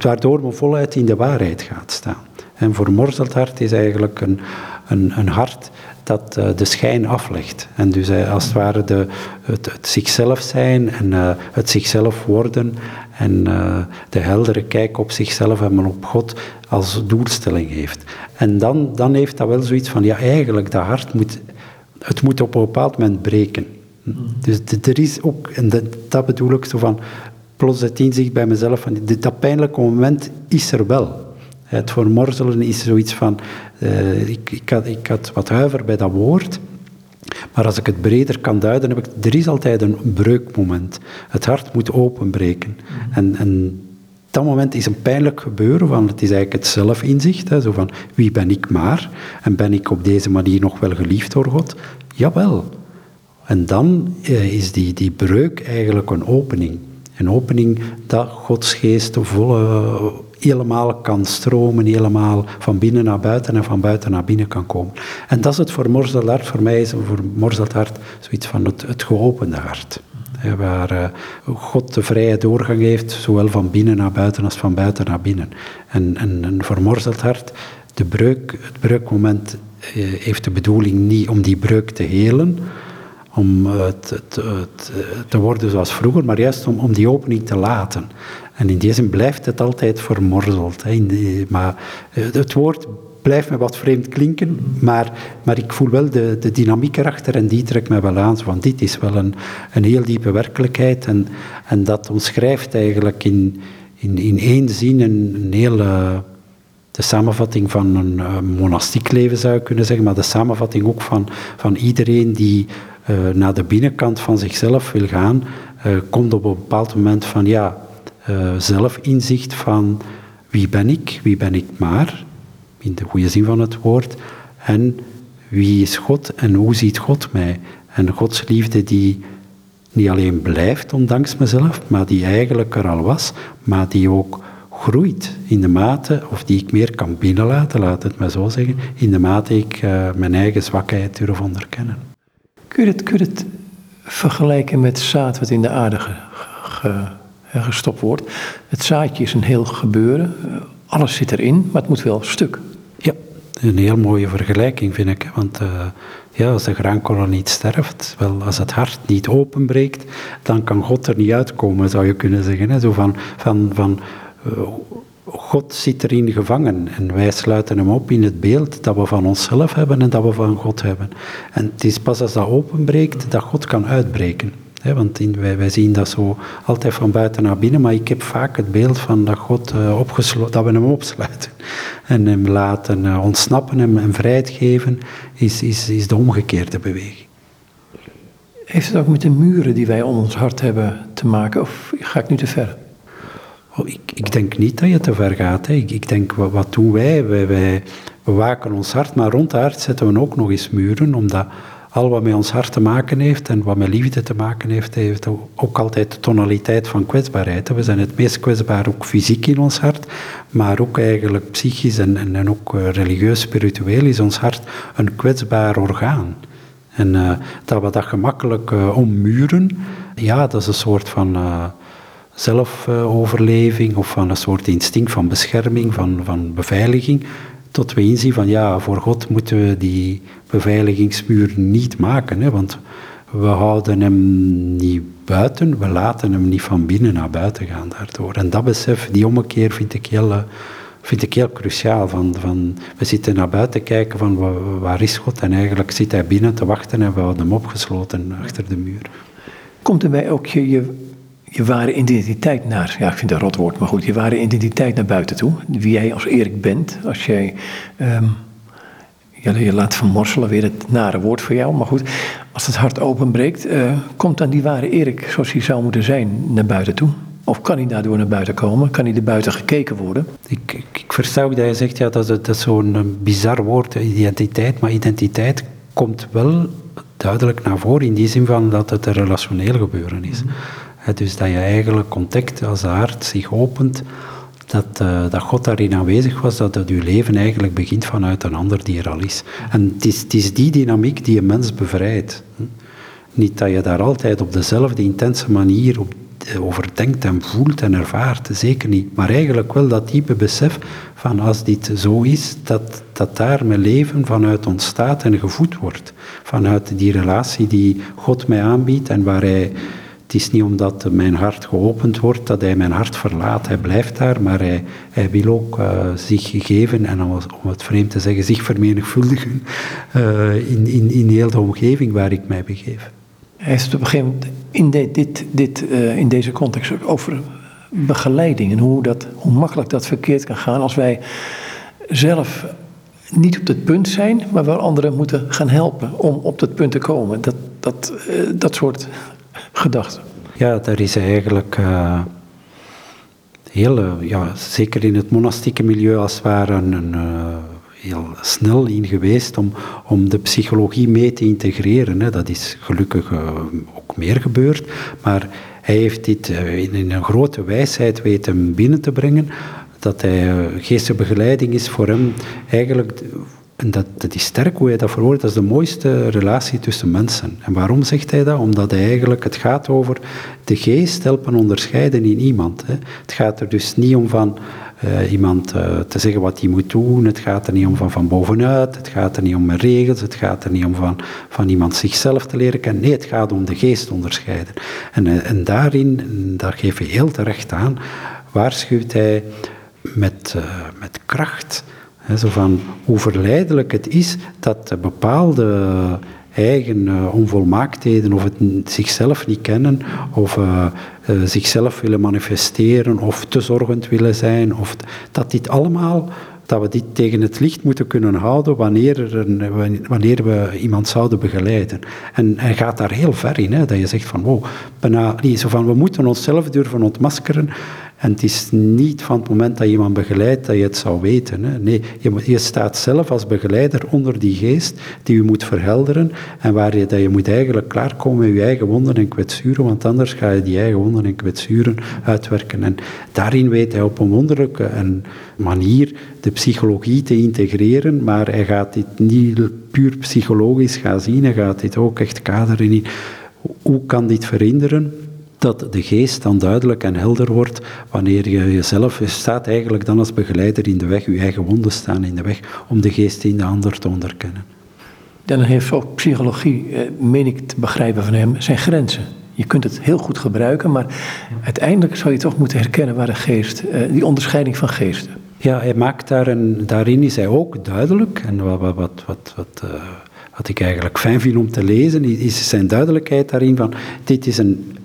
waardoor men voluit in de waarheid gaat staan. En vermorzeld hart is eigenlijk een, een, een hart dat uh, de schijn aflegt. En dus uh, als het ware de, het, het zichzelf zijn en uh, het zichzelf worden en de heldere kijk op zichzelf en op God als doelstelling heeft. En dan, dan heeft dat wel zoiets van, ja eigenlijk, dat hart moet, het moet op een bepaald moment breken. Dus er is ook, en dat, dat bedoel ik zo van, plots het inzicht bij mezelf, van, dat pijnlijke moment is er wel. Het vermorzelen is zoiets van, uh, ik, ik, had, ik had wat huiver bij dat woord, maar als ik het breder kan duiden, heb ik, er is altijd een breukmoment. Het hart moet openbreken. Mm. En, en dat moment is een pijnlijk gebeuren, want het is eigenlijk het zelfinzicht, hè, zo van wie ben ik maar, en ben ik op deze manier nog wel geliefd door God? Jawel. En dan uh, is die, die breuk eigenlijk een opening. Een opening dat Gods geest volle helemaal kan stromen, helemaal van binnen naar buiten en van buiten naar binnen kan komen. En dat is het vermorzeld hart. Voor mij is vermorzeld hart zoiets van het, geopende hart. waar uh, God de vrije doorgang heeft, zowel van binnen naar buiten als van buiten naar binnen. En, en een hart, de breuk, het breukmoment uh, heeft de bedoeling niet om die breuk te helen, om het, te worden zoals vroeger, maar juist om, om die opening te laten. En in die zin blijft het altijd vermorzeld. Hè. maar eh, het woord blijft me wat vreemd klinken, maar, maar ik voel wel de, de dynamiek erachter en die trekt mij wel aan. Want dit is wel een, een heel diepe werkelijkheid en, en dat omschrijft eigenlijk in, in, in één zin een, een hele... De samenvatting van een, monastiek leven zou je kunnen zeggen, maar de samenvatting ook van, van iedereen die uh, naar de binnenkant van zichzelf wil gaan, komt op een bepaald moment van ja, uh, zelfinzicht van wie ben ik, wie ben ik maar, in de goede zin van het woord, en wie is God en hoe ziet God mij. En Gods liefde die niet alleen blijft ondanks mezelf, maar die eigenlijk er al was, maar die ook groeit in de mate, of die ik meer kan binnenlaten, laat het maar zo zeggen, in de mate ik uh, mijn eigen zwakheid durf onderkennen. Kun je het, kun je het vergelijken met zaad wat in de aarde ge, ge gestopt wordt. Het zaadje is een heel gebeuren. alles zit erin, maar het moet wel stuk. Ja, een heel mooie vergelijking vind ik. Want ja, als de graankorrel niet sterft, wel, als het hart niet openbreekt, dan kan God er niet uitkomen, zou je kunnen zeggen. Hè? Zo van, van, van God zit erin gevangen en wij sluiten hem op in het beeld dat we van onszelf hebben en dat we van God hebben. En het is pas als dat openbreekt dat God kan uitbreken. Want in, wij, wij, zien dat zo altijd van buiten naar binnen, maar ik heb vaak het beeld van dat, God, uh, opgesloten, dat we hem opsluiten en hem laten uh, ontsnappen hem en vrijheid geven, is, is, is de omgekeerde beweging. Heeft het ook met de muren die wij om ons hart hebben te maken, of ga ik nu te ver? Oh, ik, ik, denk niet dat je te ver gaat. Hè. Ik, ik, denk, wat, wat doen wij? wij? wij? waken ons hart, maar rond het hart zetten we ook nog eens muren, omdat al wat met ons hart te maken heeft en wat met liefde te maken heeft, heeft ook altijd de tonaliteit van kwetsbaarheid. We zijn het meest kwetsbaar ook fysiek in ons hart, maar ook eigenlijk psychisch en, en, ook eh, religieus, spiritueel is ons hart een kwetsbaar orgaan. En uh, dat we dat gemakkelijk uh, ommuren, ja, dat is een soort van zelfoverleving of van een soort instinct van bescherming, van, van beveiliging, tot we inzien van ja, voor God moeten we die beveiligingsmuur niet maken, hè, want we houden hem niet buiten, we laten hem niet van binnen naar buiten gaan daardoor. En dat besef, die ommekeer vind ik heel, eh, vind ik heel cruciaal. Van, van, we zitten naar buiten kijken van waar is God en eigenlijk zit hij binnen te wachten en we houden hem opgesloten achter de muur. Komt er bij ook je je ware identiteit naar, ja, ik vind dat een rot woord, maar goed, je ware identiteit naar buiten toe. Wie jij als Erik bent, als jij um, je laat vermorselen, weer het nare woord voor jou, maar goed, als het hart openbreekt, uh, komt dan die ware Erik zoals hij zou moeten zijn naar buiten toe? Of kan hij daardoor naar buiten komen? Kan hij er buiten gekeken worden? Ik, ik, ik versta ook dat je zegt, ja, dat, dat is zo'n bizar woord, identiteit, maar identiteit komt wel duidelijk naar voren in die zin van dat het een relationeel gebeuren is. Mhm. Dus dat je eigenlijk contact als de hart zich opent, dat, uh, dat God daarin aanwezig was, dat het je leven eigenlijk begint vanuit een ander die er al is. En het is, die dynamiek die een mens bevrijdt. Niet dat je daar altijd op dezelfde intense manier eh, over denkt en voelt en ervaart, zeker niet. Maar eigenlijk wel dat diepe besef van als dit zo is, dat, dat daar mijn leven vanuit ontstaat en gevoed wordt. Vanuit die relatie die God mij aanbiedt en waar hij het is niet omdat mijn hart geopend wordt dat hij mijn hart verlaat. Hij blijft daar, maar hij, hij wil ook uh, zich geven en om, het vreemd te zeggen, zich vermenigvuldigen uh, in, in, in heel de omgeving waar ik mij begeef. Hij heeft op een gegeven moment in, dit, dit, uh, in deze context ook over begeleiding en hoe, dat, hoe makkelijk dat verkeerd kan gaan als wij zelf niet op het punt zijn, maar wel anderen moeten gaan helpen om op dat punt te komen. Dat, dat, dat soort Ja, daar is eigenlijk uh, heel, ja, zeker in het monastieke milieu als het ware, een, uh, heel snel in geweest om, om de psychologie mee te integreren. Hè. Dat is gelukkig ook meer gebeurd, maar hij heeft dit in, in een grote wijsheid weten binnen te brengen, dat hij geestelijke begeleiding is voor hem eigenlijk en dat, dat is sterk hoe hij dat verwoordt. Dat is de mooiste relatie tussen mensen. En waarom zegt hij dat? Omdat hij eigenlijk, het gaat over de geest helpen onderscheiden in iemand. Hè. Het gaat er dus niet om van uh, iemand uh, te zeggen wat hij moet doen. Het gaat er niet om van, van bovenuit. Het gaat er niet om regels. Het gaat er niet om van, van iemand zichzelf te leren kennen. Nee, het gaat om de geest onderscheiden. En, uh, en daarin, daar geef je heel terecht aan, waarschuwt hij met, met kracht zo van hoe verleidelijk het is dat bepaalde eigen uh, onvolmaaktheden of het zichzelf niet kennen of uh, zichzelf willen manifesteren of te zorgend willen zijn. Of dat dit allemaal, dat we dit tegen het licht moeten kunnen houden wanneer, er wanneer we iemand zouden begeleiden. En hij gaat daar heel ver in, hè, dat je zegt van, wow, bijna, zo van, we moeten onszelf durven ontmaskeren en het is niet van het moment dat je iemand begeleidt dat je het zou weten. Hè. Nee, je, staat zelf als begeleider onder die geest die je moet verhelderen en waar je, dat je moet eigenlijk klaarkomen met je eigen wonden en kwetsuren, want anders ga je die eigen wonden en kwetsuren uitwerken. En daarin weet hij op een wonderlijke manier de psychologie te integreren, maar hij gaat dit niet puur psychologisch gaan zien, hij gaat dit ook echt kaderen in hoe kan dit verhinderen dat de geest dan duidelijk en helder wordt wanneer je jezelf, je staat eigenlijk dan als begeleider in de weg, je eigen wonden staan in de weg om de geest in de ander te onderkennen. Dan heeft ook psychologie, eh, meen ik te begrijpen van hem, zijn grenzen. Je kunt het heel goed gebruiken, maar uiteindelijk zou je toch moeten herkennen waar de geest, eh, die onderscheiding van geesten. Ja, hij maakt daar een, daarin is hij ook duidelijk, en wat, wat, wat, wat, wat, uh, wat ik eigenlijk fijn vind om te lezen, is zijn duidelijkheid daarin van dit is een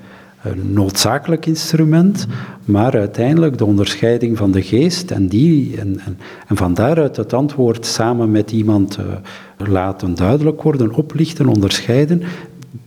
een noodzakelijk instrument, maar uiteindelijk de onderscheiding van de geest en, die, en, en, van daaruit het antwoord samen met iemand uh, laten duidelijk worden, oplichten, onderscheiden,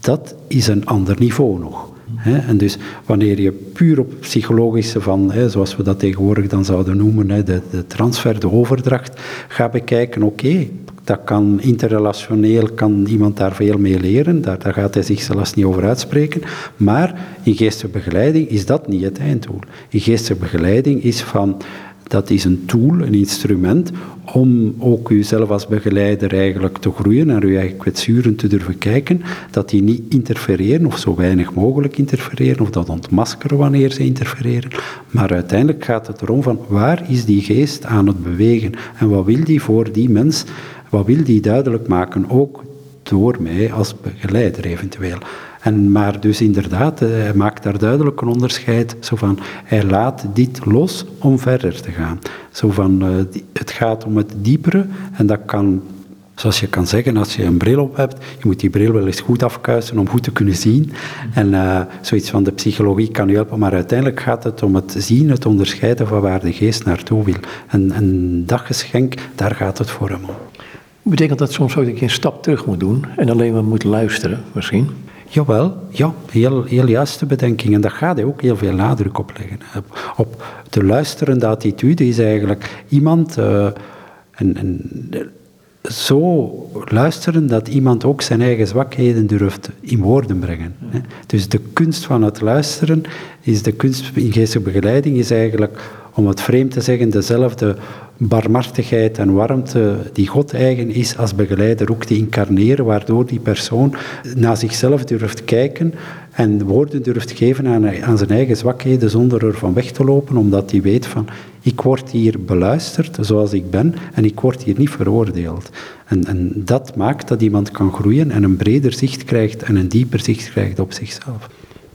dat is een ander niveau nog. En dus wanneer je puur op psychologische van, zoals we dat tegenwoordig dan zouden noemen, de, de transfer, de overdracht, gaat bekijken, oké, dat kan interrelationeel, kan iemand daar veel mee leren, daar, daar gaat hij zich zelfs niet over uitspreken. Maar in geestelijke begeleiding is dat niet het einddoel. In geestelijke begeleiding is van, dat is een tool, een instrument om ook uzelf als begeleider eigenlijk te groeien, naar uw eigen kwetsuren te durven kijken, dat die niet interfereren of zo weinig mogelijk interfereren of dat ontmaskeren wanneer ze interfereren. Maar uiteindelijk gaat het erom van waar is die geest aan het bewegen en wat wil die voor die mens wat wil die duidelijk maken, ook door mij als begeleider eventueel. En, maar dus inderdaad, eh, hij maakt daar duidelijk een onderscheid. Zo van, hij laat dit los om verder te gaan. Zo van, uh, het gaat om het diepere en dat kan, zoals je kan zeggen, als je een bril op hebt, je moet die bril wel eens goed afkuisen om goed te kunnen zien. En uh, zoiets van de psychologie kan je helpen, maar uiteindelijk gaat het om het zien, het onderscheiden van waar de geest naartoe wil. En daggeschenk, daar gaat het voor hem om. Betekent dat soms ook dat je een stap terug moet doen en alleen maar moet luisteren, misschien? Jawel, ja, heel, heel juiste bedenking. En daar gaat hij ook heel veel nadruk op leggen. Op, de luisterende attitude is eigenlijk iemand. En, en, zo luisteren dat iemand ook zijn eigen zwakheden durft in woorden brengen. Dus de kunst van het luisteren is de kunst in geestelijke begeleiding is eigenlijk, om het vreemd te zeggen, dezelfde barmhartigheid en warmte die God eigen is als begeleider ook te incarneren, waardoor die persoon naar zichzelf durft kijken en woorden durft geven aan, aan zijn eigen zwakheden zonder ervan weg te lopen, omdat hij weet van ik word hier beluisterd zoals ik ben en ik word hier niet veroordeeld. En, en dat maakt dat iemand kan groeien en een breder zicht krijgt en een dieper zicht krijgt op zichzelf.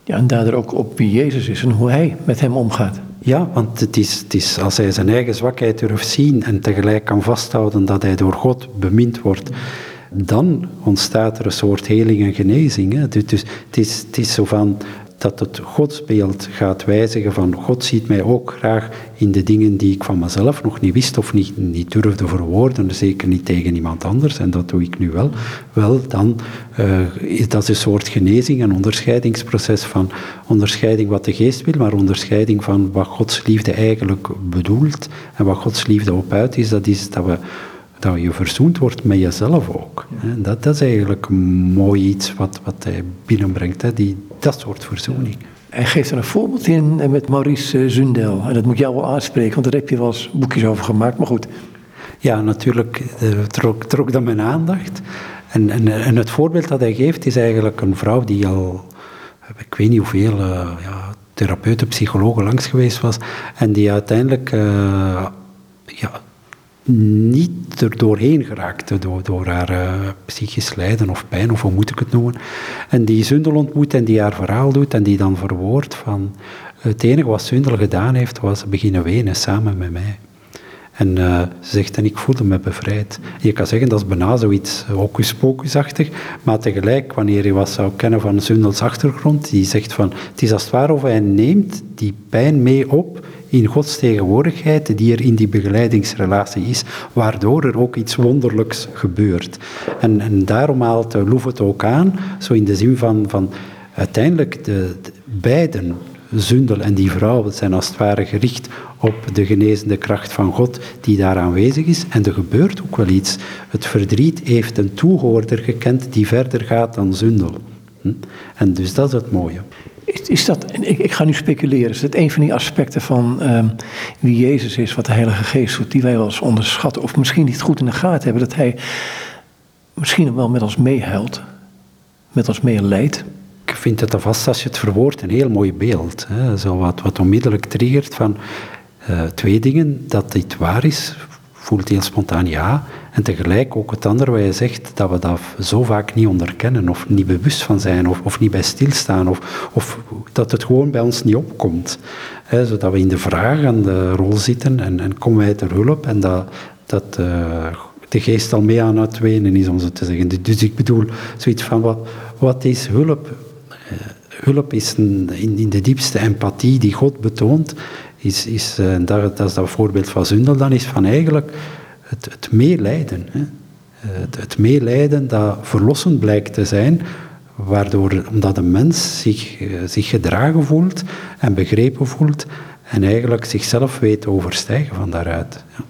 Ja, en daardoor ook op wie Jezus is en hoe hij met hem omgaat. Ja, want het is, als hij zijn eigen zwakheid durft zien en tegelijk kan vasthouden dat hij door God bemind wordt, dan ontstaat er een soort heling en genezing. Hè. Dus, dus het, is, het is zo van, dat het godsbeeld gaat wijzigen van God ziet mij ook graag in de dingen die ik van mezelf nog niet wist of niet, niet durfde verwoorden, zeker niet tegen iemand anders, en dat doe ik nu wel, wel dan uh, is dat een soort genezing, een onderscheidingsproces van onderscheiding wat de geest wil, maar onderscheiding van wat Gods liefde eigenlijk bedoelt en wat Gods liefde op uit is, dat is dat we dat je verzoend wordt met jezelf ook. Dat, dat is eigenlijk mooi iets wat, wat hij binnenbrengt, hè, die, dat soort verzoening. Hij geeft er een voorbeeld in eh, met Maurice eh, Zundel. En dat moet jou wel aanspreken, want daar heb je wel eens boekjes over gemaakt. Maar goed. Ja, natuurlijk trok, trok dat mijn aandacht. En, en, en het voorbeeld dat hij geeft is eigenlijk een vrouw die al, ik weet niet hoeveel, uh, ja, therapeuten, psychologen langs geweest was. En die uiteindelijk ja, niet er doorheen geraakte door, door haar uh, psychisch lijden of pijn, of hoe moet ik het noemen. En die Zundel ontmoet en die haar verhaal doet en die dan verwoordt van het enige wat Zundel gedaan heeft was beginnen wenen samen met mij. En uh, ze zegt, en ik voelde me bevrijd. Je kan zeggen, dat is bijna zoiets hocus-pocusachtig, maar tegelijk, wanneer je wat zou kennen van Zundels achtergrond, die zegt van, het is als het ware of hij neemt die pijn mee op in Gods tegenwoordigheid die er in die begeleidingsrelatie is, waardoor er ook iets wonderlijks gebeurt. En, en daarom haalt Loef het ook aan, zo in de zin van, van uiteindelijk de, de beiden, Zundel en die vrouw, zijn als het ware gericht op de genezende kracht van God die daar aanwezig is. En er gebeurt ook wel iets. Het verdriet heeft een toehoorder gekend die verder gaat dan Zundel. Hm? En dus dat is het mooie. Is, dat, ik, ik, ga nu speculeren, is dat een van die aspecten van ehm, wie Jezus is, wat de Heilige Geest doet, die wij wel eens onderschatten of misschien niet goed in de gaten hebben, dat Hij misschien wel met ons meehuilt, met ons meeleidt? Ik vind het alvast als je het verwoordt een heel mooi beeld. Hè. Zo wat, wat onmiddellijk triggert van uh, twee dingen. Dat dit waar is, voelt heel spontaan ja. En tegelijk ook het andere waar je zegt dat we dat zo vaak niet onderkennen of niet bewust van zijn of, of niet bij stilstaan of, of dat het gewoon bij ons niet opkomt. Zodat we in de vraag aan de rol zitten en, en komen wij ter hulp en dat, dat uh, de geest al mee aan het wenen is, om zo te zeggen. Dus, ik bedoel, zoiets van, wat, wat is hulp? Uh, hulp is in, in, de diepste empathie die God betoont, is, is uh, dat, dat is dat voorbeeld van Zundel dan, is van eigenlijk het, het meelijden. Hè? Het, het meelijden dat verlossend blijkt te zijn, waardoor, omdat een mens zich, zich gedragen voelt en begrepen voelt en eigenlijk zichzelf weet overstijgen van daaruit. Ja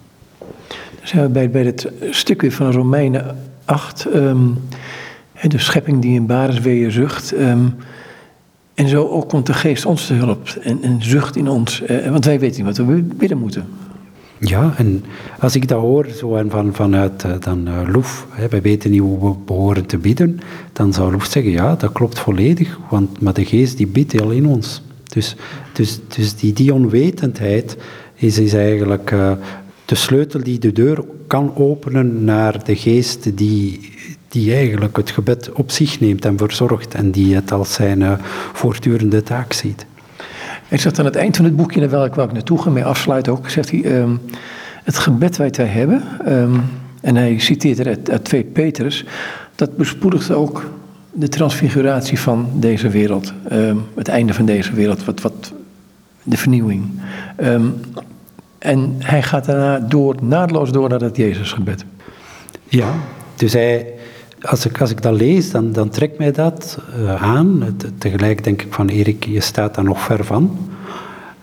zijn we bij, bij het stuk weer van Romeinen 8. Um, ehm, de schepping die in barensweeën zucht. Um, en zo ook komt de geest ons te hulp en, zucht in ons. Uh, want wij weten niet wat we bidden moeten. Ja, en als ik dat hoor zo van, vanuit uh, dan uh, Loef, hè, wij weten niet hoe we behoren te bidden, dan zou Loef zeggen, ja, dat klopt volledig, want maar de geest die bidt al in ons. Dus, dus, dus die, die onwetendheid is, is eigenlijk de sleutel die de deur kan openen naar de geest die, die eigenlijk het gebed op zich neemt en verzorgt en die het als zijn uh, voortdurende taak ziet. Hij zegt aan het eind van het boekje, waar ik naartoe ga, mee afsluit ook, zegt hij, um, het gebed wat wij hebben, um, en hij citeert er uit, uit 2 Petrus, dat bespoedigt ook de transfiguratie van deze wereld, um, het einde van deze wereld, wat, wat de vernieuwing. En hij gaat daarna door, naadloos door naar het Jezusgebed. Ja, dus hij, als, ik, als ik dat lees, dan, dan trekt mij dat uh, aan. Tegelijk denk ik van, Erik, je staat daar nog ver van.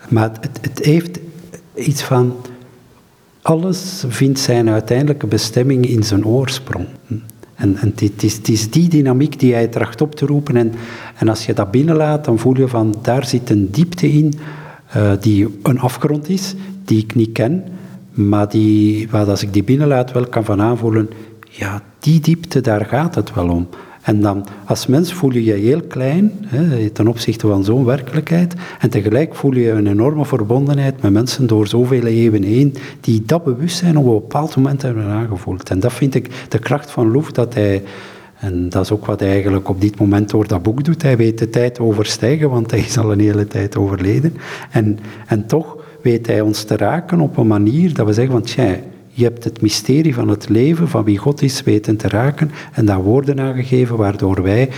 Maar het, het heeft iets van, alles vindt zijn uiteindelijke bestemming in zijn oorsprong. En, en het, is, is, die dynamiek die hij tracht op te roepen. En, en als je dat binnenlaat, dan voel je van, daar zit een diepte in uh, die een afgrond is, die ik niet ken, maar die, als ik die binnenlaat wel kan van aanvoelen, ja, die diepte, daar gaat het wel om. En dan, als mens voel je je heel klein hè, ten opzichte van zo'n werkelijkheid. En tegelijk voel je een enorme verbondenheid met mensen door zoveel eeuwen heen, die dat bewustzijn op een bepaald moment hebben aangevoeld. En dat vind ik de kracht van Loef, dat hij, en dat is ook wat hij eigenlijk op dit moment door dat boek doet, hij weet de tijd overstijgen, want hij is al een hele tijd overleden. En, en toch weet hij ons te raken op een manier dat we zeggen van tja, je hebt het mysterie van het leven, van wie God is, weten te raken en daar woorden aan gegeven waardoor wij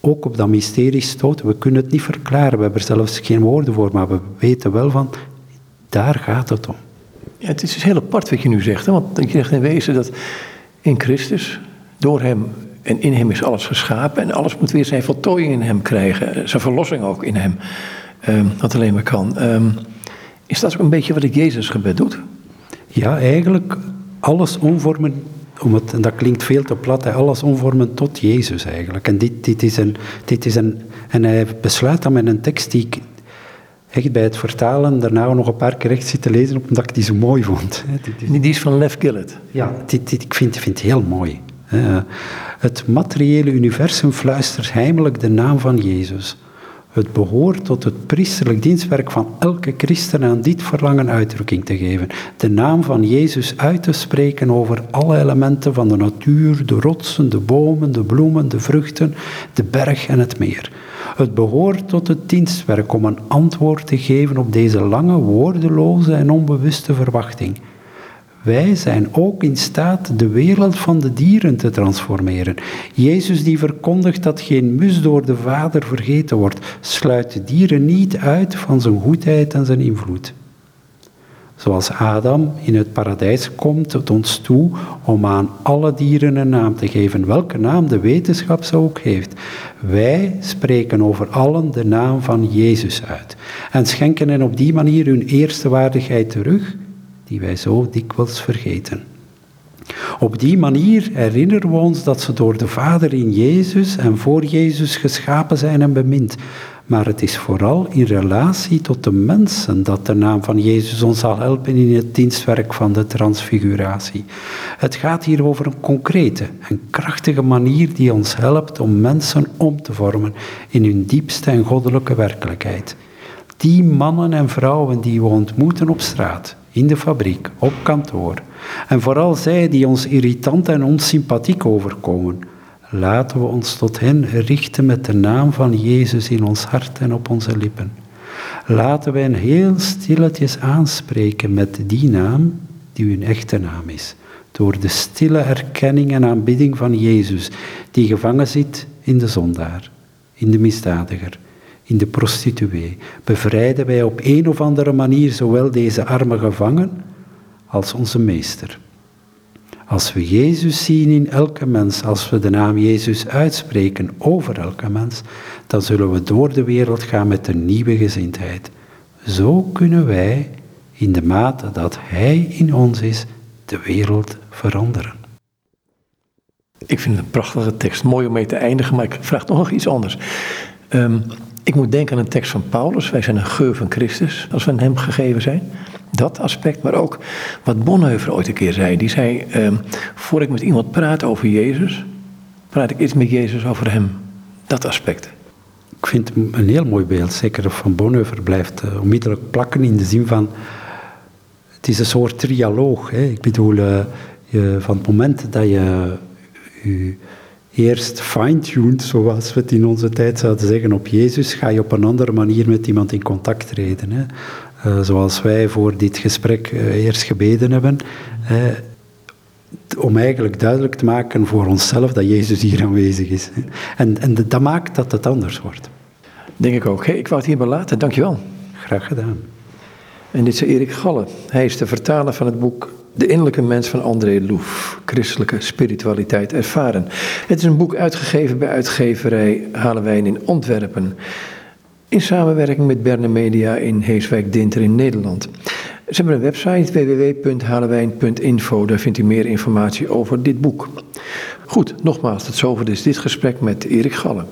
ook op dat mysterie stoten. We kunnen het niet verklaren, we hebben er zelfs geen woorden voor, maar we weten wel van, daar gaat het om. Ja, het is dus heel apart wat je nu zegt, hè? want je zegt in wezen dat in Christus, door hem en in hem is alles geschapen en alles moet weer zijn voltooiing in hem krijgen, zijn verlossing ook in hem, um, wat alleen maar kan. Um, is dat ook een beetje wat het Jezusgebed doet? Ja, eigenlijk alles omvormen, om het, en dat klinkt veel te plat, alles omvormen tot Jezus eigenlijk. En dit, dit, is een, dit is een, en hij besluit dan met een tekst die ik echt bij het vertalen daarna nog een paar keer recht zit te lezen, omdat ik die zo mooi vond. Die is van Lev Gillet. Ja, dit, dit, ik vind, vind het heel mooi. Het materiële universum fluistert heimelijk de naam van Jezus. Het behoort tot het priesterlijk dienstwerk van elke christen aan dit verlangen uitdrukking te geven. De naam van Jezus uit te spreken over alle elementen van de natuur, de rotsen, de bomen, de bloemen, de vruchten, de berg en het meer. Het behoort tot het dienstwerk om een antwoord te geven op deze lange, woordeloze en onbewuste verwachting. Wij zijn ook in staat de wereld van de dieren te transformeren. Jezus die verkondigt dat geen mus door de Vader vergeten wordt, sluit de dieren niet uit van zijn goedheid en zijn invloed. Zoals Adam in het paradijs komt het ons toe om aan alle dieren een naam te geven, welke naam de wetenschap zo ook heeft. Wij spreken over allen de naam van Jezus uit en schenken hen op die manier hun eerste waardigheid terug die wij zo dikwijls vergeten. Op die manier herinneren we ons dat ze door de Vader in Jezus en voor Jezus geschapen zijn en bemind. maar het is vooral in relatie tot de mensen dat de naam van Jezus ons zal helpen in het dienstwerk van de transfiguratie. Het gaat hier over een concrete en krachtige manier die ons helpt om mensen om te vormen in hun diepste en goddelijke werkelijkheid. Die mannen en vrouwen die we ontmoeten op straat, in de fabriek, op kantoor, en vooral zij die ons irritant en onsympathiek overkomen, Laten we ons tot hen richten met de naam van Jezus in ons hart en op onze lippen. Laten we hen heel stilletjes aanspreken met die naam die hun echte naam is. Door de stille erkenning en aanbidding van Jezus, die gevangen zit in de zondaar, in de misdadiger, in de prostituee, bevrijden wij op een of andere manier zowel deze arme gevangen als onze meester. Als we Jezus zien in elke mens, als we de naam Jezus uitspreken over elke mens, dan zullen we door de wereld gaan met een nieuwe gezindheid. Zo kunnen wij, in de mate dat Hij in ons is, de wereld veranderen. Ik vind het een prachtige tekst, mooi om mee te eindigen, maar ik vraag nog iets anders. Um, ik moet denken aan een tekst van Paulus. Wij zijn een geur van Christus als we hem gegeven zijn. Dat aspect, maar ook wat Bonhoeffer ooit een keer zei. Die zei, eh, voor ik met iemand praat over Jezus, praat ik iets met Jezus over hem. Dat aspect. Ik vind het een heel mooi beeld. Zeker van Bonhoeffer blijft uh, onmiddellijk plakken in de zin van... Het is een soort trialoog. Hè. Ik bedoel, je, van het moment dat je je eerst fine-tuned, zoals we het in onze tijd zouden zeggen, op Jezus, ga je op een andere manier met iemand in contact treden. Hè. Uh, zoals wij voor dit gesprek uh, eerst gebeden hebben, om eigenlijk duidelijk te maken voor onszelf dat Jezus hier aanwezig is. En, en dat maakt dat het anders wordt. Denk ik ook. Hey, ik wou het hierbij laten. Dankjewel. Graag gedaan. En dit is Erik Galle. Hij is de vertaler van het boek De innerlijke mens van André Loef. Christelijke spiritualiteit ervaren. Het is een boek uitgegeven bij uitgeverij Halenwijn in Antwerpen. In samenwerking met Berne Media in Heeswijk-Dinter in Nederland. Ze hebben een website www.halewijn.info. Daar vindt u meer informatie over dit boek. Goed, nogmaals, tot zover dus dit gesprek met Erik Galle.